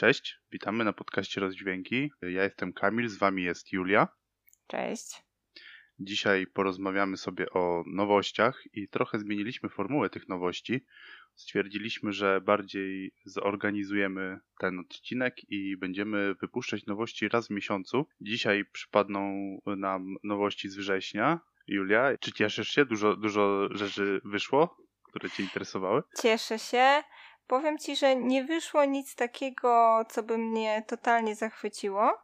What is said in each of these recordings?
Cześć, witamy na podcaście Rozdźwięki. Ja jestem Kamil, z wami jest Julia. Cześć. Dzisiaj porozmawiamy sobie o nowościach i trochę zmieniliśmy formułę tych nowości. Stwierdziliśmy, że bardziej zorganizujemy ten odcinek i będziemy wypuszczać nowości raz w miesiącu. Dzisiaj przypadną nam nowości z września. Julia, czy cieszysz się? Dużo, dużo rzeczy wyszło, które Cię interesowały? Cieszę się. Powiem Ci, że nie wyszło nic takiego, co by mnie totalnie zachwyciło,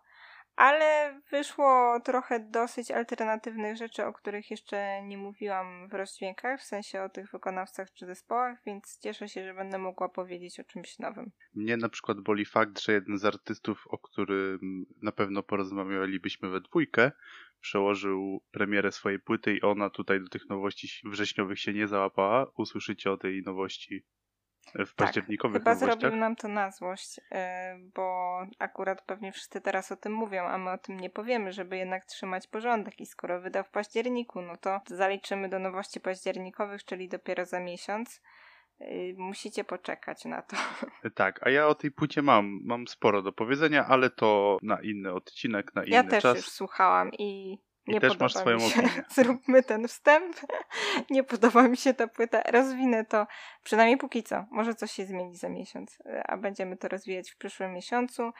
ale wyszło trochę dosyć alternatywnych rzeczy, o których jeszcze nie mówiłam w rozdźwiękach, w sensie o tych wykonawcach czy zespołach, więc cieszę się, że będę mogła powiedzieć o czymś nowym. Mnie na przykład boli fakt, że jeden z artystów, o którym na pewno porozmawialibyśmy we dwójkę, przełożył premierę swojej płyty i ona tutaj do tych nowości wrześniowych się nie załapała. Usłyszycie o tej nowości w październikowych tak, chyba zrobił nam to na złość, e, bo akurat pewnie wszyscy teraz o tym mówią, a my o tym nie powiemy, żeby jednak trzymać porządek i skoro wydał w październiku, no to zaliczymy do nowości październikowych, czyli dopiero za miesiąc. E, musicie poczekać na to. Tak, a ja o tej płycie mam, mam sporo do powiedzenia, ale to na inny odcinek, na inny czas. Ja też już słuchałam i nie też masz swoją opinię. Zróbmy ten wstęp. nie podoba mi się ta płyta. Rozwinę to przynajmniej póki co. Może coś się zmieni za miesiąc, a będziemy to rozwijać w przyszłym miesiącu.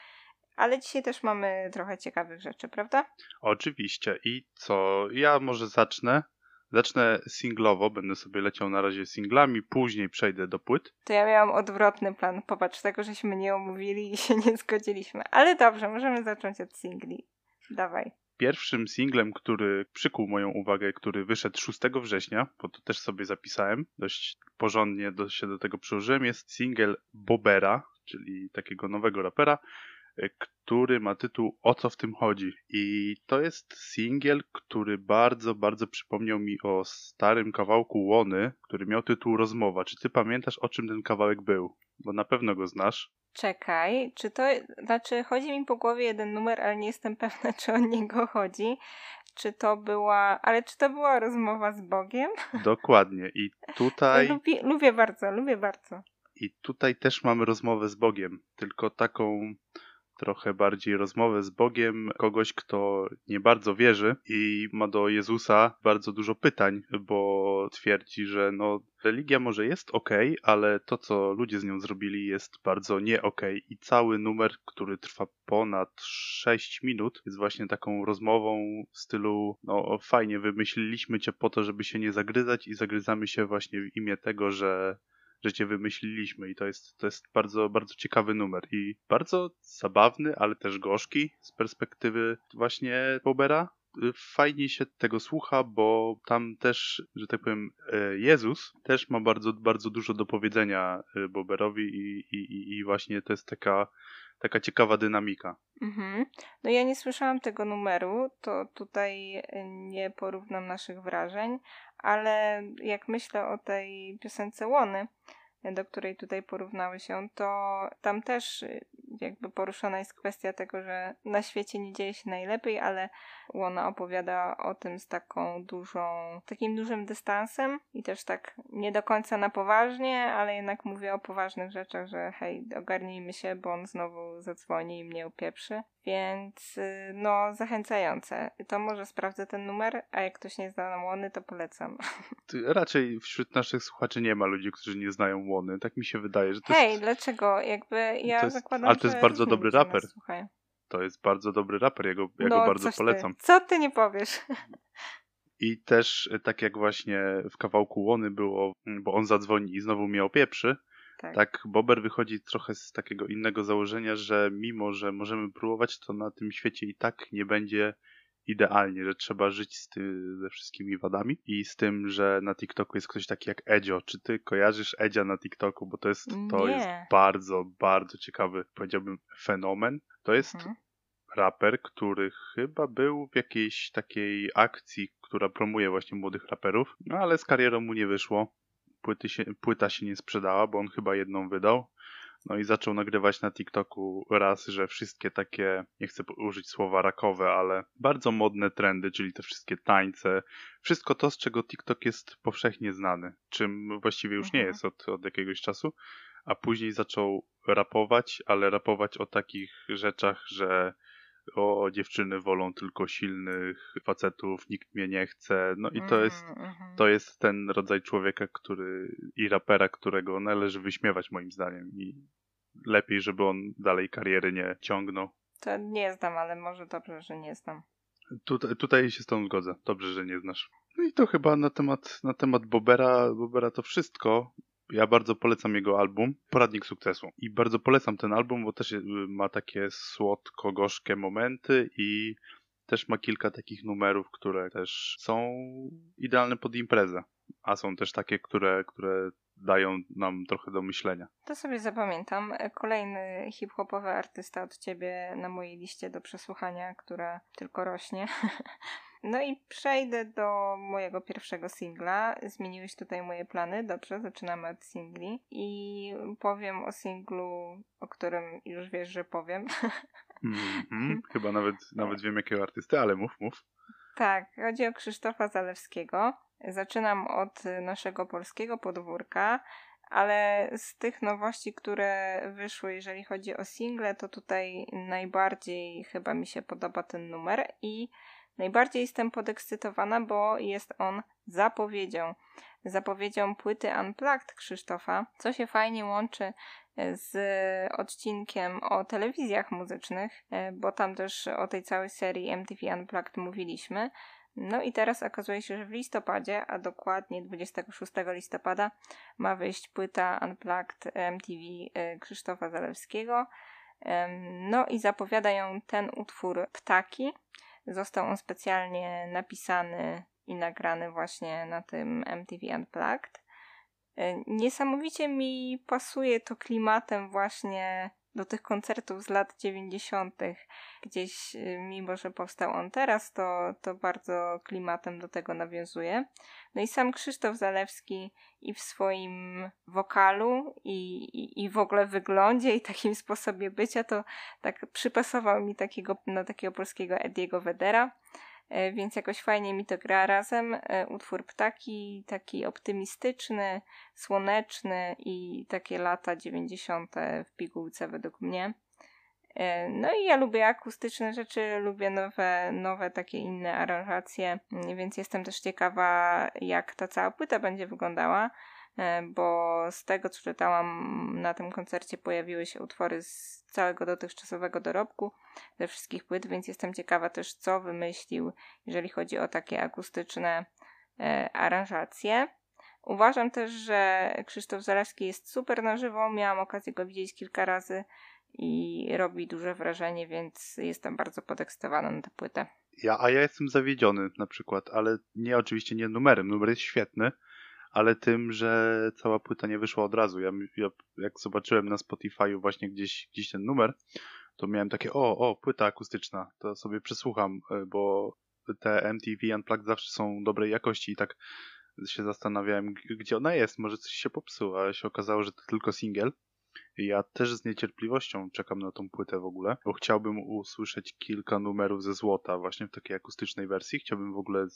Ale dzisiaj też mamy trochę ciekawych rzeczy, prawda? Oczywiście. I co? Ja może zacznę. Zacznę singlowo, będę sobie leciał na razie singlami, później przejdę do płyt. To ja miałam odwrotny plan. Popatrz, tego żeśmy nie omówili i się nie zgodziliśmy. Ale dobrze, możemy zacząć od singli. Dawaj. Pierwszym singlem, który przykuł moją uwagę, który wyszedł 6 września, bo to też sobie zapisałem, dość porządnie do, się do tego przyłożyłem, jest single Bobera, czyli takiego nowego rapera, który ma tytuł O co w tym chodzi. I to jest singiel, który bardzo, bardzo przypomniał mi o starym kawałku Łony, który miał tytuł Rozmowa. Czy ty pamiętasz, o czym ten kawałek był? Bo na pewno go znasz. Czekaj, czy to, znaczy chodzi mi po głowie jeden numer, ale nie jestem pewna, czy o niego chodzi. Czy to była, ale czy to była rozmowa z Bogiem? Dokładnie. I tutaj... Lubię, lubię bardzo, lubię bardzo. I tutaj też mamy rozmowę z Bogiem, tylko taką trochę bardziej rozmowę z Bogiem, kogoś, kto nie bardzo wierzy i ma do Jezusa bardzo dużo pytań, bo twierdzi, że no, religia może jest ok, ale to, co ludzie z nią zrobili, jest bardzo nie ok. I cały numer, który trwa ponad 6 minut, jest właśnie taką rozmową w stylu, no fajnie, wymyśliliśmy cię po to, żeby się nie zagryzać i zagryzamy się właśnie w imię tego, że że cię wymyśliliśmy i to jest, to jest bardzo, bardzo ciekawy numer i bardzo zabawny, ale też gorzki z perspektywy właśnie Bobera. Fajnie się tego słucha, bo tam też, że tak powiem, Jezus też ma bardzo, bardzo dużo do powiedzenia Boberowi i, i, i właśnie to jest taka taka ciekawa dynamika. Mhm. No ja nie słyszałam tego numeru, to tutaj nie porównam naszych wrażeń, ale jak myślę o tej piosence Łony, do której tutaj porównały się, to tam też y, jakby poruszona jest kwestia tego, że na świecie nie dzieje się najlepiej, ale Łona opowiada o tym z taką dużą, takim dużym dystansem i też tak nie do końca na poważnie, ale jednak mówię o poważnych rzeczach, że hej, ogarnijmy się, bo on znowu zadzwoni i mnie upieprzy. Więc y, no, zachęcające. To może sprawdzę ten numer, a jak ktoś nie zna Łony, to polecam. Raczej wśród naszych słuchaczy nie ma ludzi, którzy nie znają Łony. Tak mi się wydaje, że to Hej, jest... dlaczego? Jakby ja jest... zakładam, Ale to jest bardzo dobry raper. To jest bardzo dobry raper, ja go, ja no, go bardzo polecam. Ty. Co ty nie powiesz? I też tak jak właśnie w kawałku Łony było, bo on zadzwoni i znowu mnie opieprzy, tak. tak, Bober wychodzi trochę z takiego innego założenia, że mimo, że możemy próbować, to na tym świecie i tak nie będzie idealnie, że trzeba żyć z tym, ze wszystkimi wadami i z tym, że na TikToku jest ktoś taki jak Edzio. Czy ty kojarzysz Edzia na TikToku? Bo to jest, to jest bardzo, bardzo ciekawy, powiedziałbym, fenomen. To jest mhm. raper, który chyba był w jakiejś takiej akcji, która promuje właśnie młodych raperów, no ale z karierą mu nie wyszło płyty się, płyta się nie sprzedała, bo on chyba jedną wydał. No i zaczął nagrywać na TikToku raz, że wszystkie takie, nie chcę użyć słowa rakowe, ale bardzo modne trendy, czyli te wszystkie tańce, wszystko to, z czego TikTok jest powszechnie znany, czym właściwie już nie mhm. jest od, od jakiegoś czasu, a później zaczął rapować, ale rapować o takich rzeczach, że o dziewczyny wolą tylko silnych facetów, nikt mnie nie chce. No i to jest, Mhm, mhm. to jest ten rodzaj człowieka, który i rapera, którego należy wyśmiewać moim zdaniem i lepiej, żeby on dalej kariery nie ciągnął. To nie znam, ale może dobrze, że nie znam. Tutaj, tutaj się z tą zgodzę. Dobrze, że nie znasz. No i to chyba na temat, na temat Bobera, Bobera to wszystko. Ja bardzo polecam jego album, Poradnik Sukcesu. I bardzo polecam ten album, bo też y, ma takie słodko-gorzkie momenty i też ma kilka takich numerów, które też są idealne pod imprezę. A są też takie, które, które dają nam trochę do myślenia. To sobie zapamiętam. Kolejny hip-hopowy artysta od ciebie na mojej liście do przesłuchania, która tylko rośnie. No i przejdę do mojego pierwszego singla. Zmieniłeś tutaj moje plany. Dobrze, zaczynamy od singli. I powiem o singlu, o którym już wiesz, że powiem. Mhm. Chyba nawet, nawet wiem jakiego artysty, ale mów, mów. Tak, chodzi o Krzysztofa Zalewskiego. Zaczynam od naszego polskiego podwórka, ale z tych nowości, które wyszły, jeżeli chodzi o single, to tutaj najbardziej chyba mi się podoba ten numer i najbardziej jestem podekscytowana, bo jest on zapowiedzią. Zapowiedzią płyty Unplugged Krzysztofa, co się fajnie łączy z odcinkiem o telewizjach muzycznych, e, bo tam też o tej całej serii MTV Unplugged mówiliśmy. No i teraz okazuje się, że w listopadzie, a dokładnie 26 listopada, ma wyjść płyta Unplugged MTV e, Krzysztofa Zalewskiego. No i zapowiada ją ten utwór Ptaki. Został on specjalnie napisany i nagrany właśnie na tym MTV Unplugged. E, Niesamowicie mi pasuje to klimatem właśnie do tych koncertów z lat 90. Gdzieś, y, mimo że powstał on teraz, to, to bardzo klimatem do tego nawiązuje. No i sam Krzysztof Zalewski i w swoim wokalu, i, i, i w ogóle wyglądzie, i takim sposobie bycia, to tak przypasował mi takiego, na takiego polskiego Ediego Wedera. E, Więc jakoś fajnie mi to gra razem. E, Utwór Ptaki, taki optymistyczny, słoneczny i takie lata 90. w pigułce według mnie. E, No i ja lubię akustyczne rzeczy, lubię nowe, nowe takie inne aranżacje, mm, więc jestem też ciekawa, jak ta cała płyta będzie wyglądała, e, bo z tego, co czytałam na tym koncercie, pojawiły się utwory z całego dotychczasowego dorobku, ze wszystkich płyt, więc jestem ciekawa też, co wymyślił, jeżeli chodzi o takie akustyczne e, aranżacje. Uważam też, że Krzysztof Zalewski jest super na żywo. Miałam okazję go widzieć kilka razy i robi duże wrażenie, więc jestem bardzo podekscytowana na tę płytę. Ja, a ja jestem zawiedziony na przykład, ale nie oczywiście nie numerem. Numer jest świetny, ale tym, że cała płyta nie wyszła od razu. Ja, ja jak zobaczyłem na Spotify'u właśnie gdzieś, gdzieś ten numer, to miałem takie, o, o, płyta akustyczna, to sobie przesłucham, y, bo te MTV Unplugged zawsze są dobrej jakości i tak się zastanawiałem, gdzie ona jest, może coś się popsuło, ale się okazało, że to tylko singiel. Ja też z niecierpliwością czekam na tą płytę w ogóle, bo chciałbym usłyszeć kilka numerów ze złota właśnie w takiej akustycznej wersji. Chciałbym w ogóle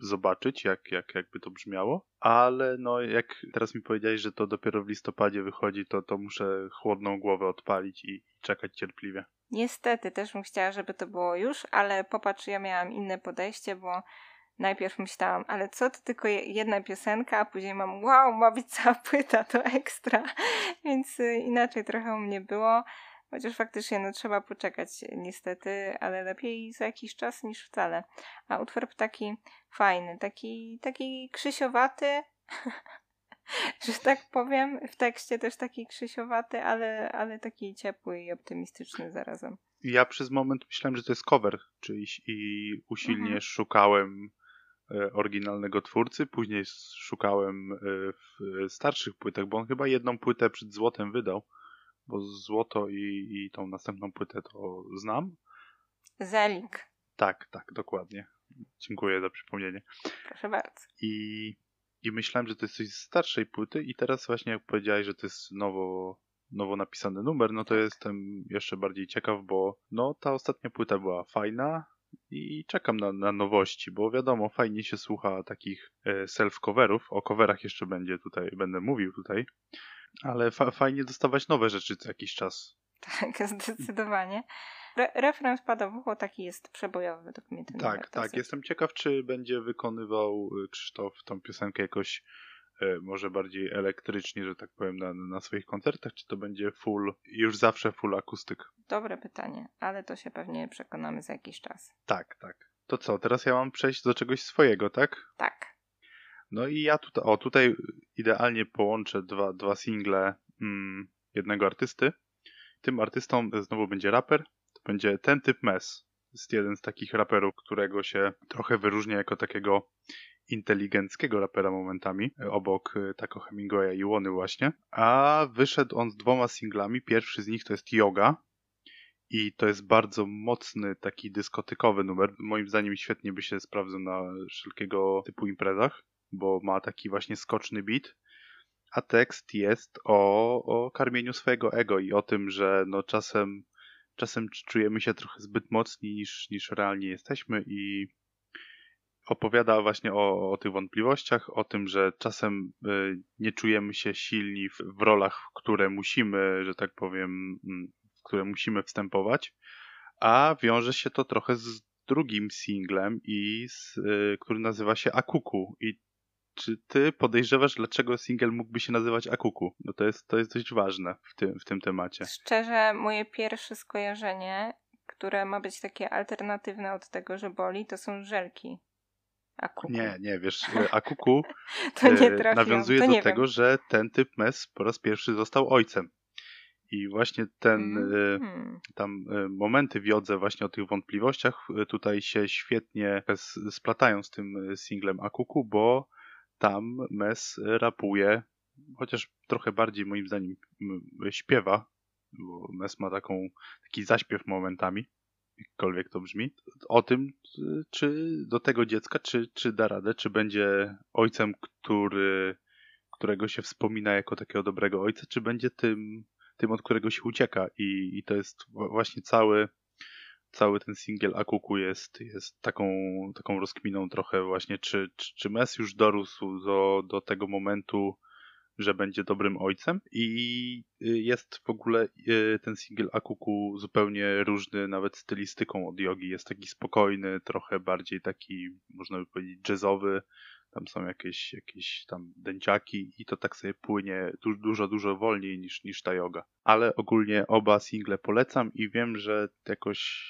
zobaczyć, jak, jak, jakby to brzmiało. Ale no, jak teraz mi powiedziałeś, że to dopiero w listopadzie wychodzi, to, to muszę chłodną głowę odpalić i, i czekać cierpliwie. Niestety, też bym chciała, żeby to było już, ale popatrz, ja miałam inne podejście, bo najpierw myślałam, ale co to tylko je- jedna piosenka, a później mam, wow, ma być cała płyta, to ekstra. Więc y, inaczej trochę u mnie było. Chociaż faktycznie no, trzeba poczekać niestety, ale lepiej za jakiś czas niż wcale. A utwór taki fajny, taki, taki krzysiowaty, że tak powiem. W tekście też taki krzysiowaty, ale, ale taki ciepły i optymistyczny zarazem. Ja przez moment myślałem, że to jest cover czyjś i usilnie Mhm. szukałem oryginalnego twórcy, później szukałem e, w e, starszych płytach, bo on chyba jedną płytę przed Złotem wydał, bo Złoto i, i tą następną płytę to znam. Zelik, Tak, tak, dokładnie. Dziękuję za przypomnienie. proszę bardzo. I, I myślałem, że to jest coś z starszej płyty i teraz właśnie jak powiedziałeś, że to jest nowo, nowo napisany numer, no to jestem jeszcze bardziej ciekaw, bo no ta ostatnia płyta była fajna i czekam na, na nowości, bo wiadomo, fajnie się słucha takich e, self-coverów, o coverach jeszcze będzie tutaj, będę mówił tutaj, Ale fa fajnie dostawać nowe rzeczy co jakiś czas. Tak, zdecydowanie. Re refren spada w ucho, taki jest przebojowy według mnie ten Tak, tak. Jestem ciekaw, czy będzie wykonywał y, Krzysztof tą piosenkę jakoś może bardziej elektrycznie, że tak powiem, na, na swoich koncertach, czy to będzie full, już zawsze full akustyk? Dobre pytanie, ale to się pewnie przekonamy za jakiś czas. Tak, tak. To co, teraz ja mam przejść do czegoś swojego, tak? Tak. No i ja tutaj, o tutaj idealnie połączę dwa, dwa single mm, jednego artysty. Tym artystą znowu będzie raper, to będzie ten typ Mes. Jest jeden z takich raperów, którego się trochę wyróżnia jako takiego inteligenckiego rapera momentami, obok y, Taco Hemingwaya i Łony właśnie. A wyszedł on z dwoma singlami. Pierwszy z nich to jest Yoga, i to jest bardzo mocny, taki dyskotykowy numer. Moim zdaniem świetnie by się sprawdzał na wszelkiego typu imprezach, bo ma taki właśnie skoczny beat. A tekst jest o, o karmieniu swojego ego i o tym, że no czasem, czasem czujemy się trochę zbyt mocni niż, niż realnie jesteśmy i opowiada właśnie o, o tych wątpliwościach, o tym, że czasem y, nie czujemy się silni w, w rolach, w które musimy, że tak powiem, mm, które musimy wstępować, a wiąże się to trochę z drugim singlem, i z, y, który nazywa się Akuku. I czy ty podejrzewasz, dlaczego single mógłby się nazywać Akuku? No to jest, to jest dość ważne w tym, w tym temacie. Szczerze, moje pierwsze skojarzenie, które ma być takie alternatywne od tego, że boli, to są żelki. Akuku. Nie, nie, wiesz, y, Akuku to nie y, nawiązuje to nie do wiem. tego, że ten typ mes po raz pierwszy został ojcem. I właśnie ten, mm. tam momenty wiodze właśnie o tych wątpliwościach tutaj się świetnie splatają z tym singlem Akuku, bo tam Mes rapuje, chociaż trochę bardziej moim zdaniem śpiewa, bo Mes ma taką, taki zaśpiew momentami, jakkolwiek to brzmi, o tym, czy do tego dziecka, czy, czy da radę, czy będzie ojcem, który, którego się wspomina jako takiego dobrego ojca, czy będzie tym tym, od którego się ucieka. I, i to jest właśnie cały, cały ten singiel Akuku jest, jest taką, taką rozkminą trochę właśnie, czy, czy, czy Mes już dorósł do, do tego momentu, że będzie dobrym ojcem i jest w ogóle y, ten singiel Akuku zupełnie różny nawet stylistyką od jogi. Jest taki spokojny, trochę bardziej taki, można by powiedzieć, jazzowy, tam są jakieś, jakieś tam dęciaki i to tak sobie płynie du dużo, dużo wolniej niż, niż ta yoga. Ale ogólnie oba single polecam i wiem, że jakoś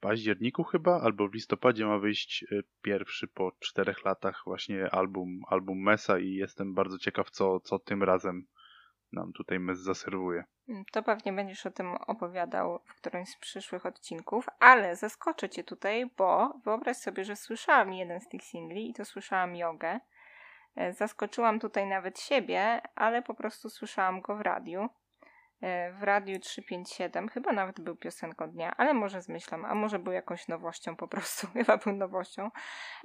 październiku chyba, albo w listopadzie ma wyjść y, pierwszy po czterech latach właśnie album, album Mesa i jestem bardzo ciekaw, co, co tym razem nam tutaj Mes zaserwuje. Mm, to pewnie będziesz o tym opowiadał w którymś z przyszłych odcinków, ale zaskoczę cię tutaj, bo wyobraź sobie, że słyszałam jeden z tych singli i to słyszałam jogę. E, zaskoczyłam tutaj nawet siebie, ale po prostu słyszałam go w radiu. E, w Radiu 357, chyba nawet był piosenką dnia, ale może zmyślam, a może był jakąś nowością po prostu, chyba był nowością.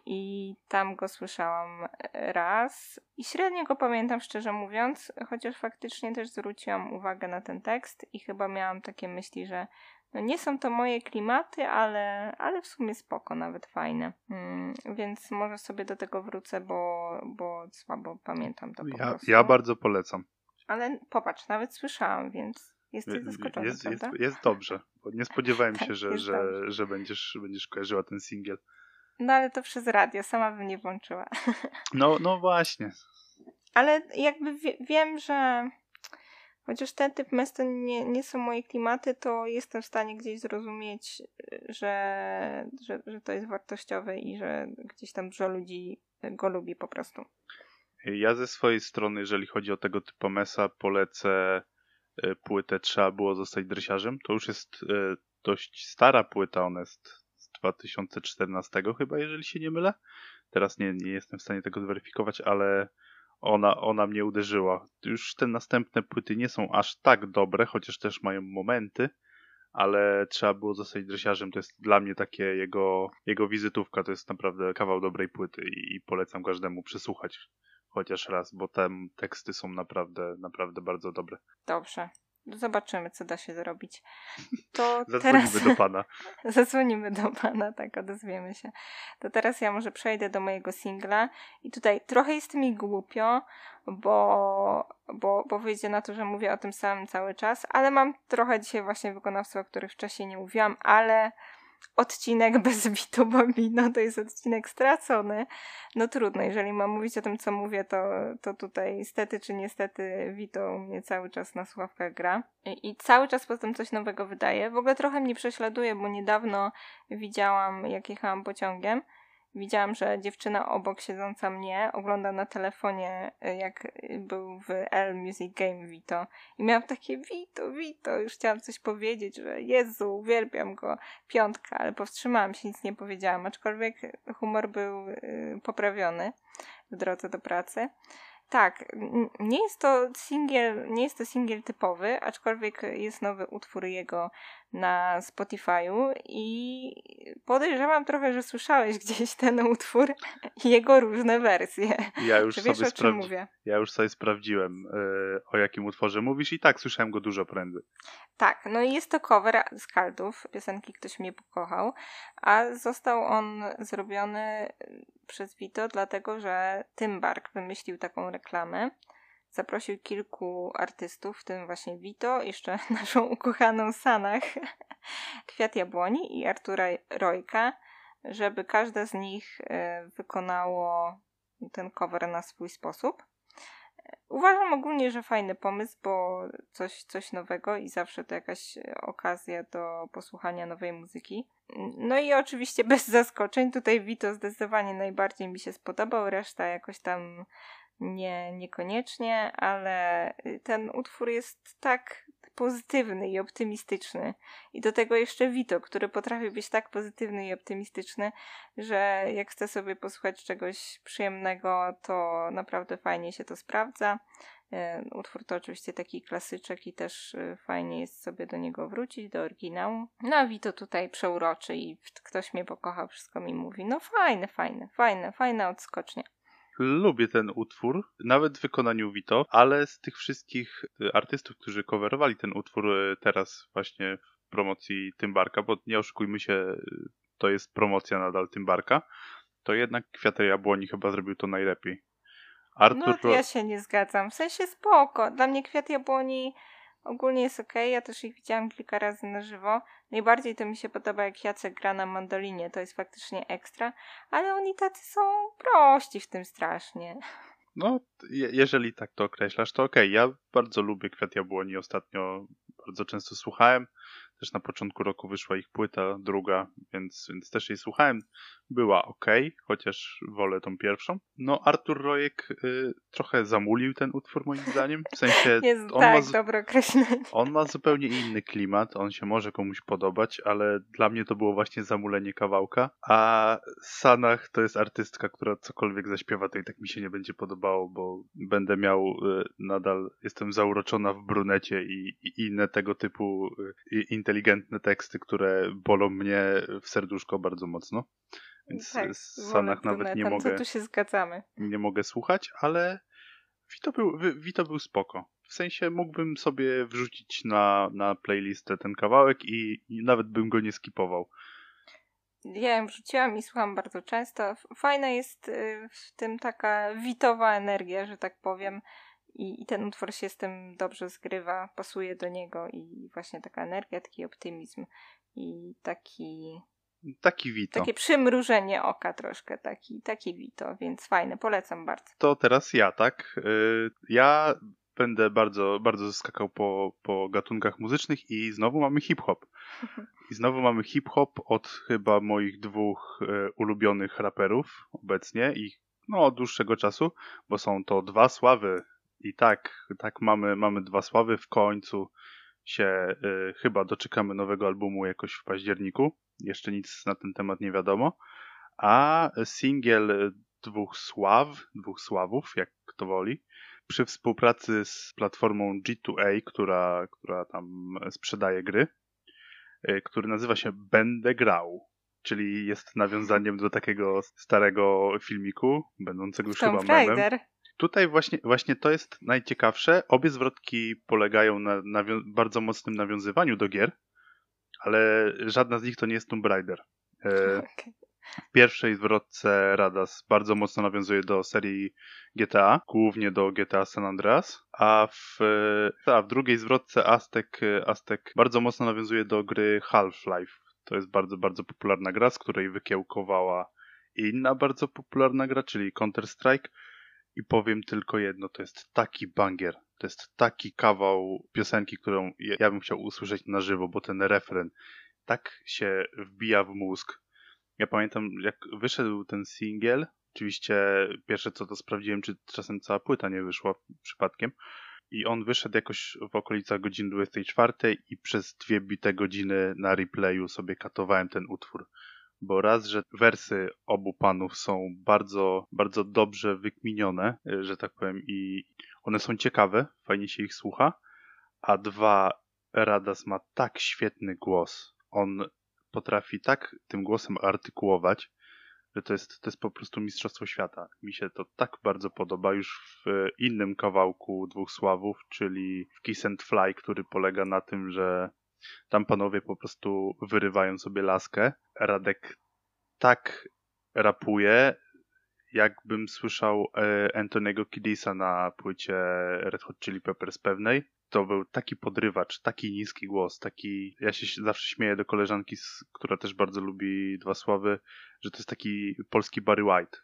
I tam go słyszałam raz i średnio go pamiętam, szczerze mówiąc, chociaż faktycznie też zwróciłam uwagę na ten tekst i chyba miałam takie myśli, że no nie są to moje klimaty, ale, ale w sumie spoko, nawet fajne. Hmm, więc może sobie do tego wrócę, bo, bo słabo pamiętam to po ja, prostu. Ja bardzo polecam. Ale popatrz, nawet słyszałam, więc jesteś zaskoczony, jest, jest, jest, dobrze, bo nie spodziewałem tak, się, że, że, że będziesz, będziesz kojarzyła ten singiel. No ale to przez radio, sama bym nie włączyła. No, no właśnie. Ale jakby wie, wiem, że chociaż ten typ mes nie, nie są moje klimaty, to jestem w stanie gdzieś zrozumieć, że, że, że to jest wartościowe i że gdzieś tam dużo ludzi go lubi po prostu. Ja ze swojej strony, jeżeli chodzi o tego typu mesa, polecę e, płytę Trzeba było zostać dresiarzem. To już jest e, dość stara płyta, ona jest z 2014 chyba, jeżeli się nie mylę. Teraz nie, nie jestem w stanie tego zweryfikować, ale ona, ona mnie uderzyła. Już te następne płyty nie są aż tak dobre, chociaż też mają momenty, ale trzeba było zostać dresiarzem. To jest dla mnie takie jego, jego wizytówka. To jest naprawdę kawał dobrej płyty i polecam każdemu przysłuchać chociaż raz, bo te teksty są naprawdę, naprawdę bardzo dobre. Dobrze. zobaczymy, co da się zrobić. To Zadzwonimy teraz... do pana. Zadzwonimy do pana, tak, odezwiemy się. To teraz ja może przejdę do mojego singla i tutaj trochę jest mi głupio, bo, bo, bo wyjdzie na to, że mówię o tym samym cały czas, ale mam trochę dzisiaj właśnie wykonawców, o których wcześniej nie mówiłam, ale odcinek bez Vito Bambino to jest odcinek stracony. No trudno, jeżeli mam mówić o tym, co mówię, to, to tutaj stety czy niestety Vito u mnie cały czas na słuchawkach gra. I, I cały czas potem coś nowego wydaje. W ogóle trochę mnie prześladuje, bo niedawno widziałam, jak jechałam pociągiem Widziałam, że dziewczyna obok siedząca mnie ogląda na telefonie, y, jak był w L Music Game Vito. I miałam takie Vito, Vito, już chciałam coś powiedzieć, że Jezu, uwielbiam go, piątka, ale powstrzymałam się, nic nie powiedziałam, aczkolwiek humor był y, poprawiony w drodze do pracy. Tak, nie jest to singiel, nie jest to singiel typowy, aczkolwiek jest nowy utwór jego na Spotify'u i podejrzewam trochę, że słyszałeś gdzieś ten utwór i jego różne wersje. Ja już, sobie, sprawdzi- ja już sobie sprawdziłem, yy, o jakim utworze mówisz i tak słyszałem go dużo prędzej. Tak, no i jest to cover z Kaldów, piosenki Ktoś mnie pokochał, a został on zrobiony przez Vito, dlatego że Tim Bark wymyślił taką reklamę. Zaprosił kilku artystów, w tym właśnie Vito, jeszcze naszą ukochaną Sanach, Kwiat Jabłoni i Artura Rojka, żeby każde z nich e, wykonało ten cover na swój sposób. Uważam ogólnie, że fajny pomysł, bo coś, coś nowego i zawsze to jakaś okazja do posłuchania nowej muzyki. No i oczywiście bez zaskoczeń. Tutaj Vito zdecydowanie najbardziej mi się spodobał, reszta jakoś tam nie, niekoniecznie, ale ten utwór jest tak pozytywny i optymistyczny. I do tego jeszcze Vito, który potrafi być tak pozytywny i optymistyczny, że jak chce sobie posłuchać czegoś przyjemnego, to naprawdę fajnie się to sprawdza. E, utwór to oczywiście taki klasyczek i też e, fajnie jest sobie do niego wrócić, do oryginału. No a Vito tutaj przeuroczy i ktoś mnie pokochał, wszystko mi mówi. No fajne, fajne, fajne, fajna odskocznia lubię ten utwór, nawet w wykonaniu Vito, ale z tych wszystkich y, artystów, którzy coverowali ten utwór y, teraz właśnie w promocji Tymbarka, bo nie oszukujmy się, y, to jest promocja nadal Tymbarka, to jednak Kwiatek Jabłoni chyba zrobił to najlepiej. Artur... No ja się nie zgadzam, w sensie spoko. Dla mnie Kwiat Jabłoni ogólnie jest ok, ja też ich widziałam kilka razy na żywo. Najbardziej to mi się podoba, jak Jacek gra na mandolinie, to jest faktycznie ekstra, ale oni tacy są prości w tym strasznie. No, je jeżeli tak to określasz, to. Okay. Ja bardzo lubię Kwiat Jabłoni, ostatnio bardzo często słuchałem. Też na początku roku wyszła ich płyta, druga, więc, więc też jej słuchałem. Była ok, chociaż wolę tą pierwszą. No, Artur Rojek y, trochę zamulił ten utwór moim zdaniem. W sensie. Jest on tak, ma, dobre określenie. On ma zupełnie inny klimat, on się może komuś podobać, ale dla mnie to było właśnie zamulenie kawałka. A Sanach to jest artystka, która cokolwiek zaśpiewa, to i tak mi się nie będzie podobało, bo będę miał y, nadal, jestem zauroczona w brunecie i, i inne tego typu y, inteligentne teksty, które bolą mnie w serduszko bardzo mocno. Więc tak, Sanach nawet nie mogę. Co tu się zgadzamy. Nie mogę słuchać, ale Vito był, Vito był spoko. W sensie mógłbym sobie wrzucić na, na playlistę ten kawałek i, i nawet bym go nie skipował. Ja ją wrzuciłam i słucham bardzo często. Fajna jest y, w tym taka witowa energia, że tak powiem. I, I ten utwór się z tym dobrze zgrywa, pasuje do niego i właśnie taka energia, taki optymizm i taki. Taki Wito. Takie przymrużenie oka troszkę, taki, taki Wito, więc fajne, polecam bardzo. To teraz ja, tak? Y, ja będę bardzo, bardzo skakał po, po gatunkach muzycznych i znowu mamy hip-hop. I znowu mamy hip-hop od chyba moich dwóch y, ulubionych raperów obecnie i no, od dłuższego czasu, bo są to dwa sławy i tak, tak mamy, mamy dwa sławy. W końcu się y, chyba doczekamy nowego albumu jakoś w październiku. Jeszcze nic na ten temat nie wiadomo. A singiel dwóch sław, dwóch sławów, jak kto woli, przy współpracy z platformą G2A, która, która tam sprzedaje gry, y, który nazywa się Będę grał. Czyli jest nawiązaniem do takiego starego filmiku, będącego już chyba memem. Tutaj właśnie, właśnie to jest najciekawsze. Obie zwrotki polegają na bardzo mocnym nawiązywaniu do gier, ale żadna z nich to nie jest Tomb Raider. E, okay. W pierwszej zwrotce Radas bardzo mocno nawiązuje do serii GTA, głównie do GTA San Andreas, a w, a w drugiej zwrotce Aztek, Aztek bardzo mocno nawiązuje do gry Half-Life. To jest bardzo, bardzo popularna gra, z której wykiełkowała inna bardzo popularna gra, czyli Counter-Strike. I powiem tylko jedno, to jest taki banger, to jest taki kawał piosenki, którą ja bym chciał usłyszeć na żywo, bo ten refren tak się wbija w mózg. Ja pamiętam, jak wyszedł ten singiel, oczywiście pierwsze co to sprawdziłem, czy czasem cała płyta nie wyszła przypadkiem, i on wyszedł jakoś w okolicach godziny 24 i przez dwie bite godziny na replayu sobie katowałem ten utwór bo raz, że wersy obu panów są bardzo, bardzo dobrze wykminione, y, że tak powiem, i one są ciekawe, fajnie się ich słucha, a dwa, Radas ma tak świetny głos, on potrafi tak tym głosem artykułować, że to jest, to jest po prostu mistrzostwo świata. Mi się to tak bardzo podoba już w innym kawałku dwóch sławów, czyli w Kiss and Fly, który polega na tym, że tam panowie po prostu wyrywają sobie laskę. Radek tak rapuje, jakbym słyszał e, Antonego Kiddisa na płycie Red Hot Chili Peppers pewnej. To był taki podrywacz, taki niski głos, taki... Ja się zawsze śmieję do koleżanki, która też bardzo lubi Dwa Sławy, że to jest taki polski Barry White.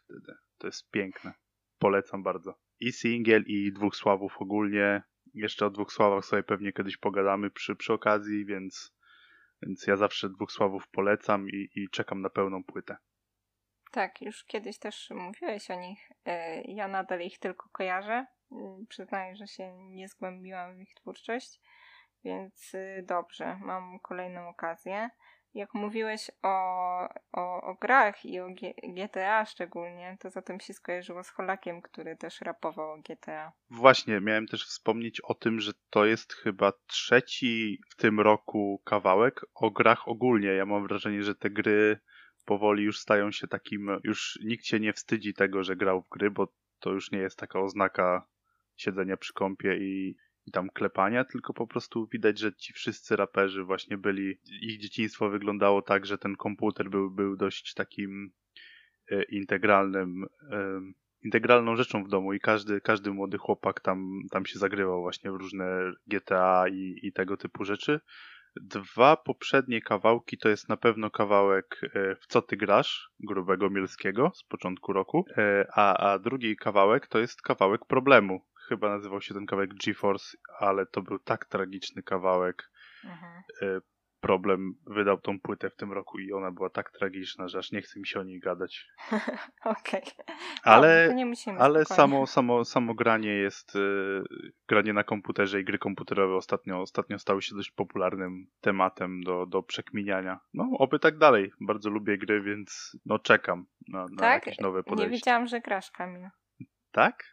To jest piękne. Polecam bardzo. I singiel, i Dwóch Sławów ogólnie. Jeszcze o Dwóch Sławach sobie pewnie kiedyś pogadamy przy, przy okazji, więc, więc ja zawsze Dwóch Sławów polecam i, i czekam na pełną płytę. Tak, już kiedyś też mówiłeś o nich. E, ja nadal ich tylko kojarzę. Mm, przyznaję, że się nie zgłębiłam w ich twórczość, więc y, dobrze, mam kolejną okazję. Jak mówiłeś o, o, o grach i o G GTA szczególnie, to zatem się skojarzyło z Holakiem, który też rapował o GTA. Właśnie, miałem też wspomnieć o tym, że to jest chyba trzeci w tym roku kawałek o grach ogólnie. Ja mam wrażenie, że te gry powoli już stają się takim, już nikt się nie wstydzi tego, że grał w gry, bo to już nie jest taka oznaka siedzenia przy kąpie i, i tam klepania, tylko po prostu widać, że ci wszyscy raperzy właśnie byli, ich dzieciństwo wyglądało tak, że ten komputer był, był dość takim e, integralnym, e, integralną rzeczą w domu i każdy, każdy młody chłopak tam, tam się zagrywał właśnie w różne GTA i, i tego typu rzeczy. Dwa poprzednie kawałki to jest na pewno kawałek e, W co ty grasz grubego Mielskiego z początku roku, a, a drugi kawałek to jest kawałek problemu. Chyba nazywał się ten kawałek GeForce, ale to był tak tragiczny kawałek. Mhm. E, problem wydał tą płytę w tym roku i ona była tak tragiczna, że aż nie chce mi się o niej gadać. Okej. Okay. Ale, no, ale samo, samo, samo granie jest, y, granie na komputerze i gry komputerowe ostatnio, ostatnio stały się dość popularnym tematem do, do przekminiania. No, oby tak dalej. Bardzo lubię gry, więc no czekam na, na tak? jakieś nowe podejście. Nie wiedziałam, że grasz, Kamil. Tak?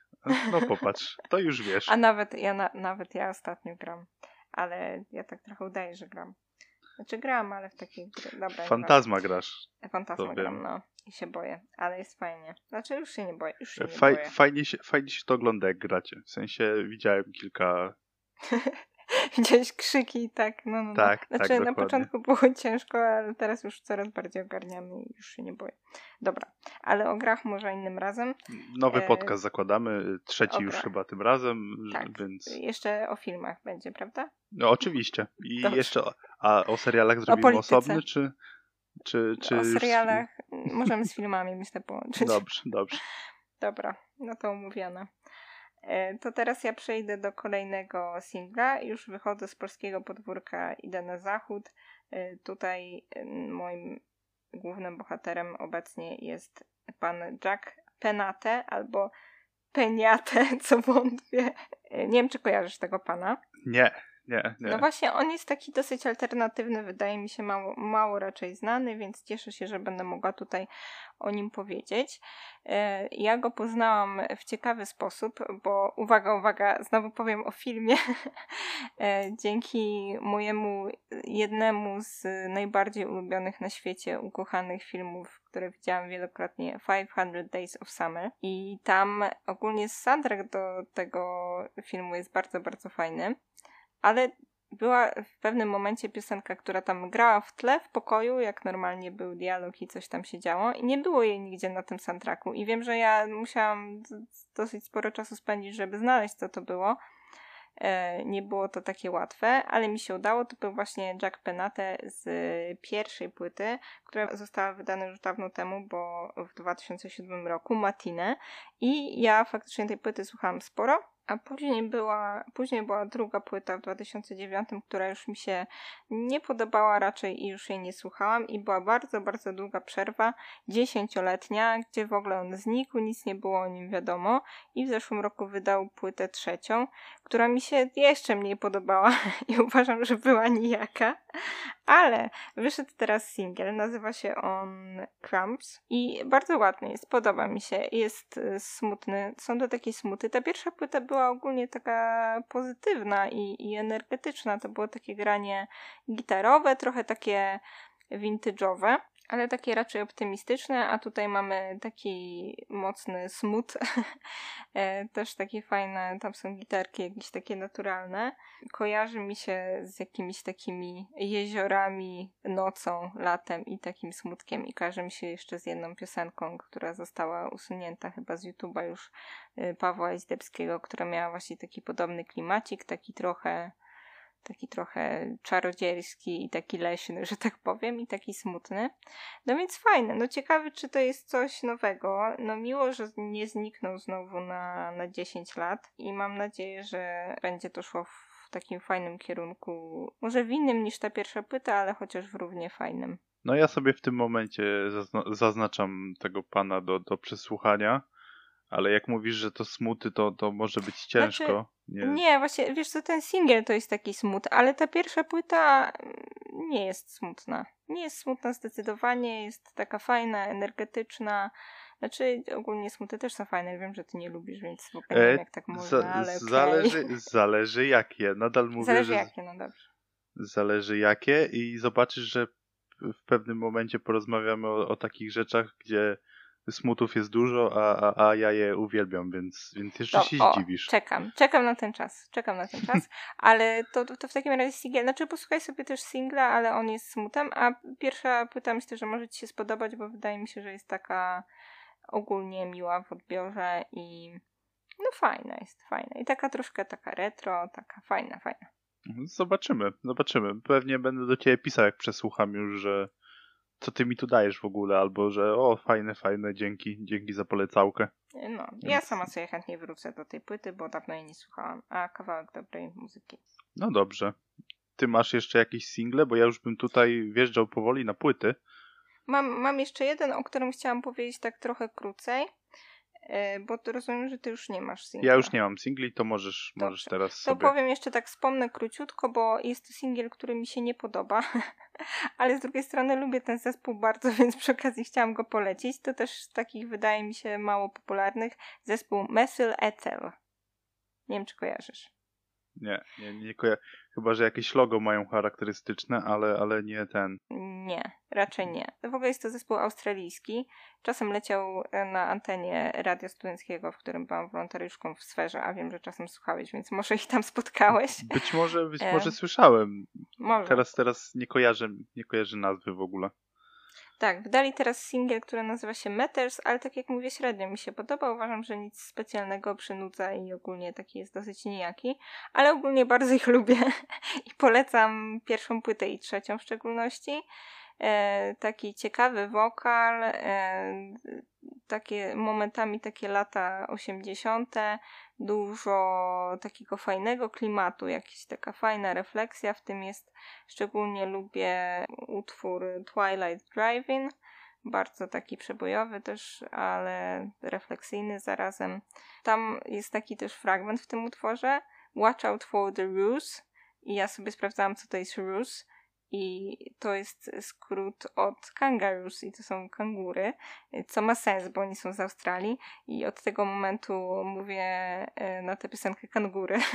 No popatrz, to już wiesz. A nawet ja, na, nawet ja ostatnio gram. Ale ja tak trochę udaję, że gram. Znaczy gram, ale w takiej. Dobra, Fantazma grasz. Fantazma gram, no. I się boję, ale jest fajnie. Znaczy już się nie boję, już się Faj, nie boję. Fajnie się, fajnie się to ogląda jak gracie. W sensie widziałem kilka... Widziałeś krzyki i tak, no, no. no. Tak, Znaczy tak, na początku było ciężko, ale teraz już coraz bardziej ogarniamy i już się nie boję. Dobra, ale o grach może innym razem. Nowy e... podcast zakładamy, trzeci już chyba tym razem, tak. więc... Jeszcze o filmach będzie, prawda? No oczywiście. I Dobrze. jeszcze, a o serialach zrobimy o osobny, czy... Czy, czy o serialach już... możemy z filmami myślę połączyć. Dobrze, dobrze. Dobra, no to umówione. E, to teraz ja przejdę do kolejnego singla. Już wychodzę z polskiego podwórka, idę na zachód. E, tutaj e, moim głównym bohaterem obecnie jest pan Jack Penate albo Peniate, co wątpię. Nie wiem, czy kojarzysz tego pana. Nie, Nie, nie. No właśnie, on jest taki dosyć alternatywny, wydaje mi się mało, mało raczej znany, więc cieszę się, że będę mogła tutaj o nim powiedzieć. E, ja go poznałam w ciekawy sposób, bo uwaga, uwaga, znowu powiem o filmie. E, dzięki mojemu jednemu z najbardziej ulubionych na świecie, ukochanych filmów, które widziałam wielokrotnie, 500 Days of Summer. I tam ogólnie soundtrack do tego filmu jest bardzo, bardzo fajny ale była w pewnym momencie piosenka, która tam grała w tle w pokoju, jak normalnie był dialog i coś tam się działo i nie było jej nigdzie na tym soundtracku i wiem, że ja musiałam dosyć sporo czasu spędzić, żeby znaleźć co to było. E, nie było to takie łatwe, ale mi się udało. To był właśnie Jack Penate z pierwszej płyty, która została wydana już dawno temu, bo w 2007 roku, Matine. I ja faktycznie tej płyty słuchałam sporo a później była, później była druga płyta w 2009, która już mi się nie podobała raczej i już jej nie słuchałam i była bardzo, bardzo długa przerwa, dziesięcioletnia, gdzie w ogóle on znikł, nic nie było o nim wiadomo i w zeszłym roku wydał płytę trzecią, która mi się jeszcze mniej podobała i uważam, że była nijaka, ale wyszedł teraz singiel, nazywa się on Cramps i bardzo ładny jest, podoba mi się, jest y, smutny, są to takie smuty. Ta pierwsza płyta była ogólnie taka pozytywna i, i energetyczna, to było takie granie gitarowe, trochę takie vintage'owe ale takie raczej optymistyczne, a tutaj mamy taki mocny smut, e, też takie fajne, tam są gitarki jakieś takie naturalne. Kojarzy mi się z jakimiś takimi jeziorami, nocą, latem i takim smutkiem i kojarzy mi się jeszcze z jedną piosenką, która została usunięta chyba z YouTube'a już e, Pawła Izdebskiego, która miała właśnie taki podobny klimacik, taki trochę taki trochę czarodziejski i taki leśny, że tak powiem, i taki smutny. No więc fajne. No ciekawy, czy to jest coś nowego. No miło, że nie zniknął znowu na, na 10 lat i mam nadzieję, że będzie to szło w takim fajnym kierunku. Może w innym niż ta pierwsza płyta, ale chociaż w równie fajnym. No ja sobie w tym momencie zazna- zaznaczam tego pana do, do przesłuchania. Ale jak mówisz, że to smuty, to, to może być ciężko. Znaczy, nie. nie, właśnie, wiesz co, ten singiel to jest taki smut, ale ta pierwsza płyta mm, nie jest smutna. Nie jest smutna zdecydowanie, jest taka fajna, energetyczna. Znaczy, ogólnie smuty też są fajne, wiem, że ty nie lubisz, więc w ogóle nie wiem, jak tak można, za, ale okay. zależy, zależy jakie, nadal mówię, Zależy że... jakie, no dobrze. Zależy jakie i zobaczysz, że w pewnym momencie porozmawiamy o, o takich rzeczach, gdzie smutów jest dużo, a, a, a ja je uwielbiam, więc, więc jeszcze no, się o, zdziwisz. Czekam, czekam na ten czas, czekam na ten czas, ale to, to w takim razie singiel, znaczy posłuchaj sobie też singla, ale on jest smutem, a pierwsza płyta myślę, że może ci się spodobać, bo wydaje mi się, że jest taka ogólnie miła w odbiorze i no fajna jest, fajna i taka troszkę taka retro, taka fajna, fajna. Zobaczymy, zobaczymy. Pewnie będę do ciebie pisał, jak przesłucham już, że co ty mi tu dajesz w ogóle, albo że o, fajne, fajne, dzięki, dzięki za polecałkę. No, ja sama sobie chętnie wrócę do tej płyty, bo dawno jej nie słuchałam, a kawałek dobrej muzyki. No dobrze. Ty masz jeszcze jakieś single, bo ja już bym tutaj wjeżdżał powoli na płyty. Mam, mam jeszcze jeden, o którym chciałam powiedzieć tak trochę krócej. E, bo to rozumiem, że ty już nie masz singla. Ja już nie mam singli, to możesz, możesz teraz to sobie... To powiem jeszcze tak, wspomnę króciutko, bo jest to singiel, który mi się nie podoba, ale z drugiej strony lubię ten zespół bardzo, więc przy okazji chciałam go polecić. To też z takich wydaje mi się mało popularnych zespół Mesyl Ethel. Nie wiem, czy kojarzysz. Nie, nie, nie kojarzę. Chyba, że jakieś logo mają charakterystyczne, ale, ale nie ten. Nie, raczej nie. W ogóle jest to zespół australijski. Czasem leciał e, na antenie radia studenckiego, w którym byłam wolontariuszką w sferze, a wiem, że czasem słuchałeś, więc może ich tam spotkałeś. Być może, być może e... słyszałem. Może. Teraz, teraz nie kojarzę, nie kojarzę nazwy w ogóle. Tak, wydali teraz singiel, który nazywa się Matters, ale tak jak mówię, średnio mi się podoba. Uważam, że nic specjalnego przynudza i ogólnie taki jest dosyć nijaki, ale ogólnie bardzo ich lubię i polecam pierwszą płytę i trzecią w szczególności. E, taki ciekawy wokal, e, takie momentami takie lata 80., dużo takiego fajnego klimatu, jakaś taka fajna refleksja w tym jest. Szczególnie lubię utwór Twilight Driving, bardzo taki przebojowy też, ale refleksyjny zarazem. Tam jest taki też fragment w tym utworze Watch out for the ruse, i ja sobie sprawdzałam, co to jest Rus i to jest skrót od kangaroos i to są kangury, co ma sens, bo oni są z Australii i od tego momentu mówię e, na tę piosenkę kangury.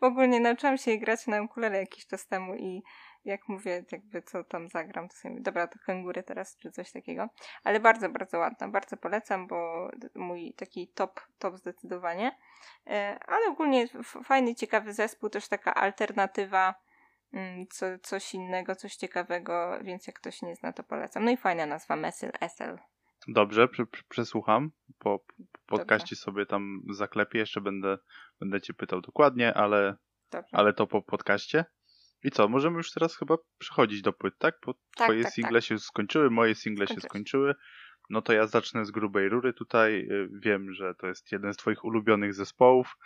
w ogóle nauczyłam się grać na ukulele jakiś czas temu i jak mówię, jakby co tam zagram, to sobie dobra, to kangury teraz, czy coś takiego. Ale bardzo, bardzo ładna, bardzo polecam, bo mój taki top, top zdecydowanie. E, ale ogólnie fajny, ciekawy zespół, też taka alternatywa, co, coś innego, coś ciekawego, więc jak ktoś nie zna, to polecam. No i fajna nazwa, Mesyl SL. Dobrze, przesłucham. Po, po podcaście sobie tam zaklepię, jeszcze będę, będę cię pytał dokładnie, ale, ale to po podcaście. I co, możemy już teraz chyba przechodzić do płyt, tak? Bo tak, twoje tak, single tak. się skończyły, moje single się skończyły. No to ja zacznę z grubej rury tutaj. Y, wiem, że to jest jeden z twoich ulubionych zespołów.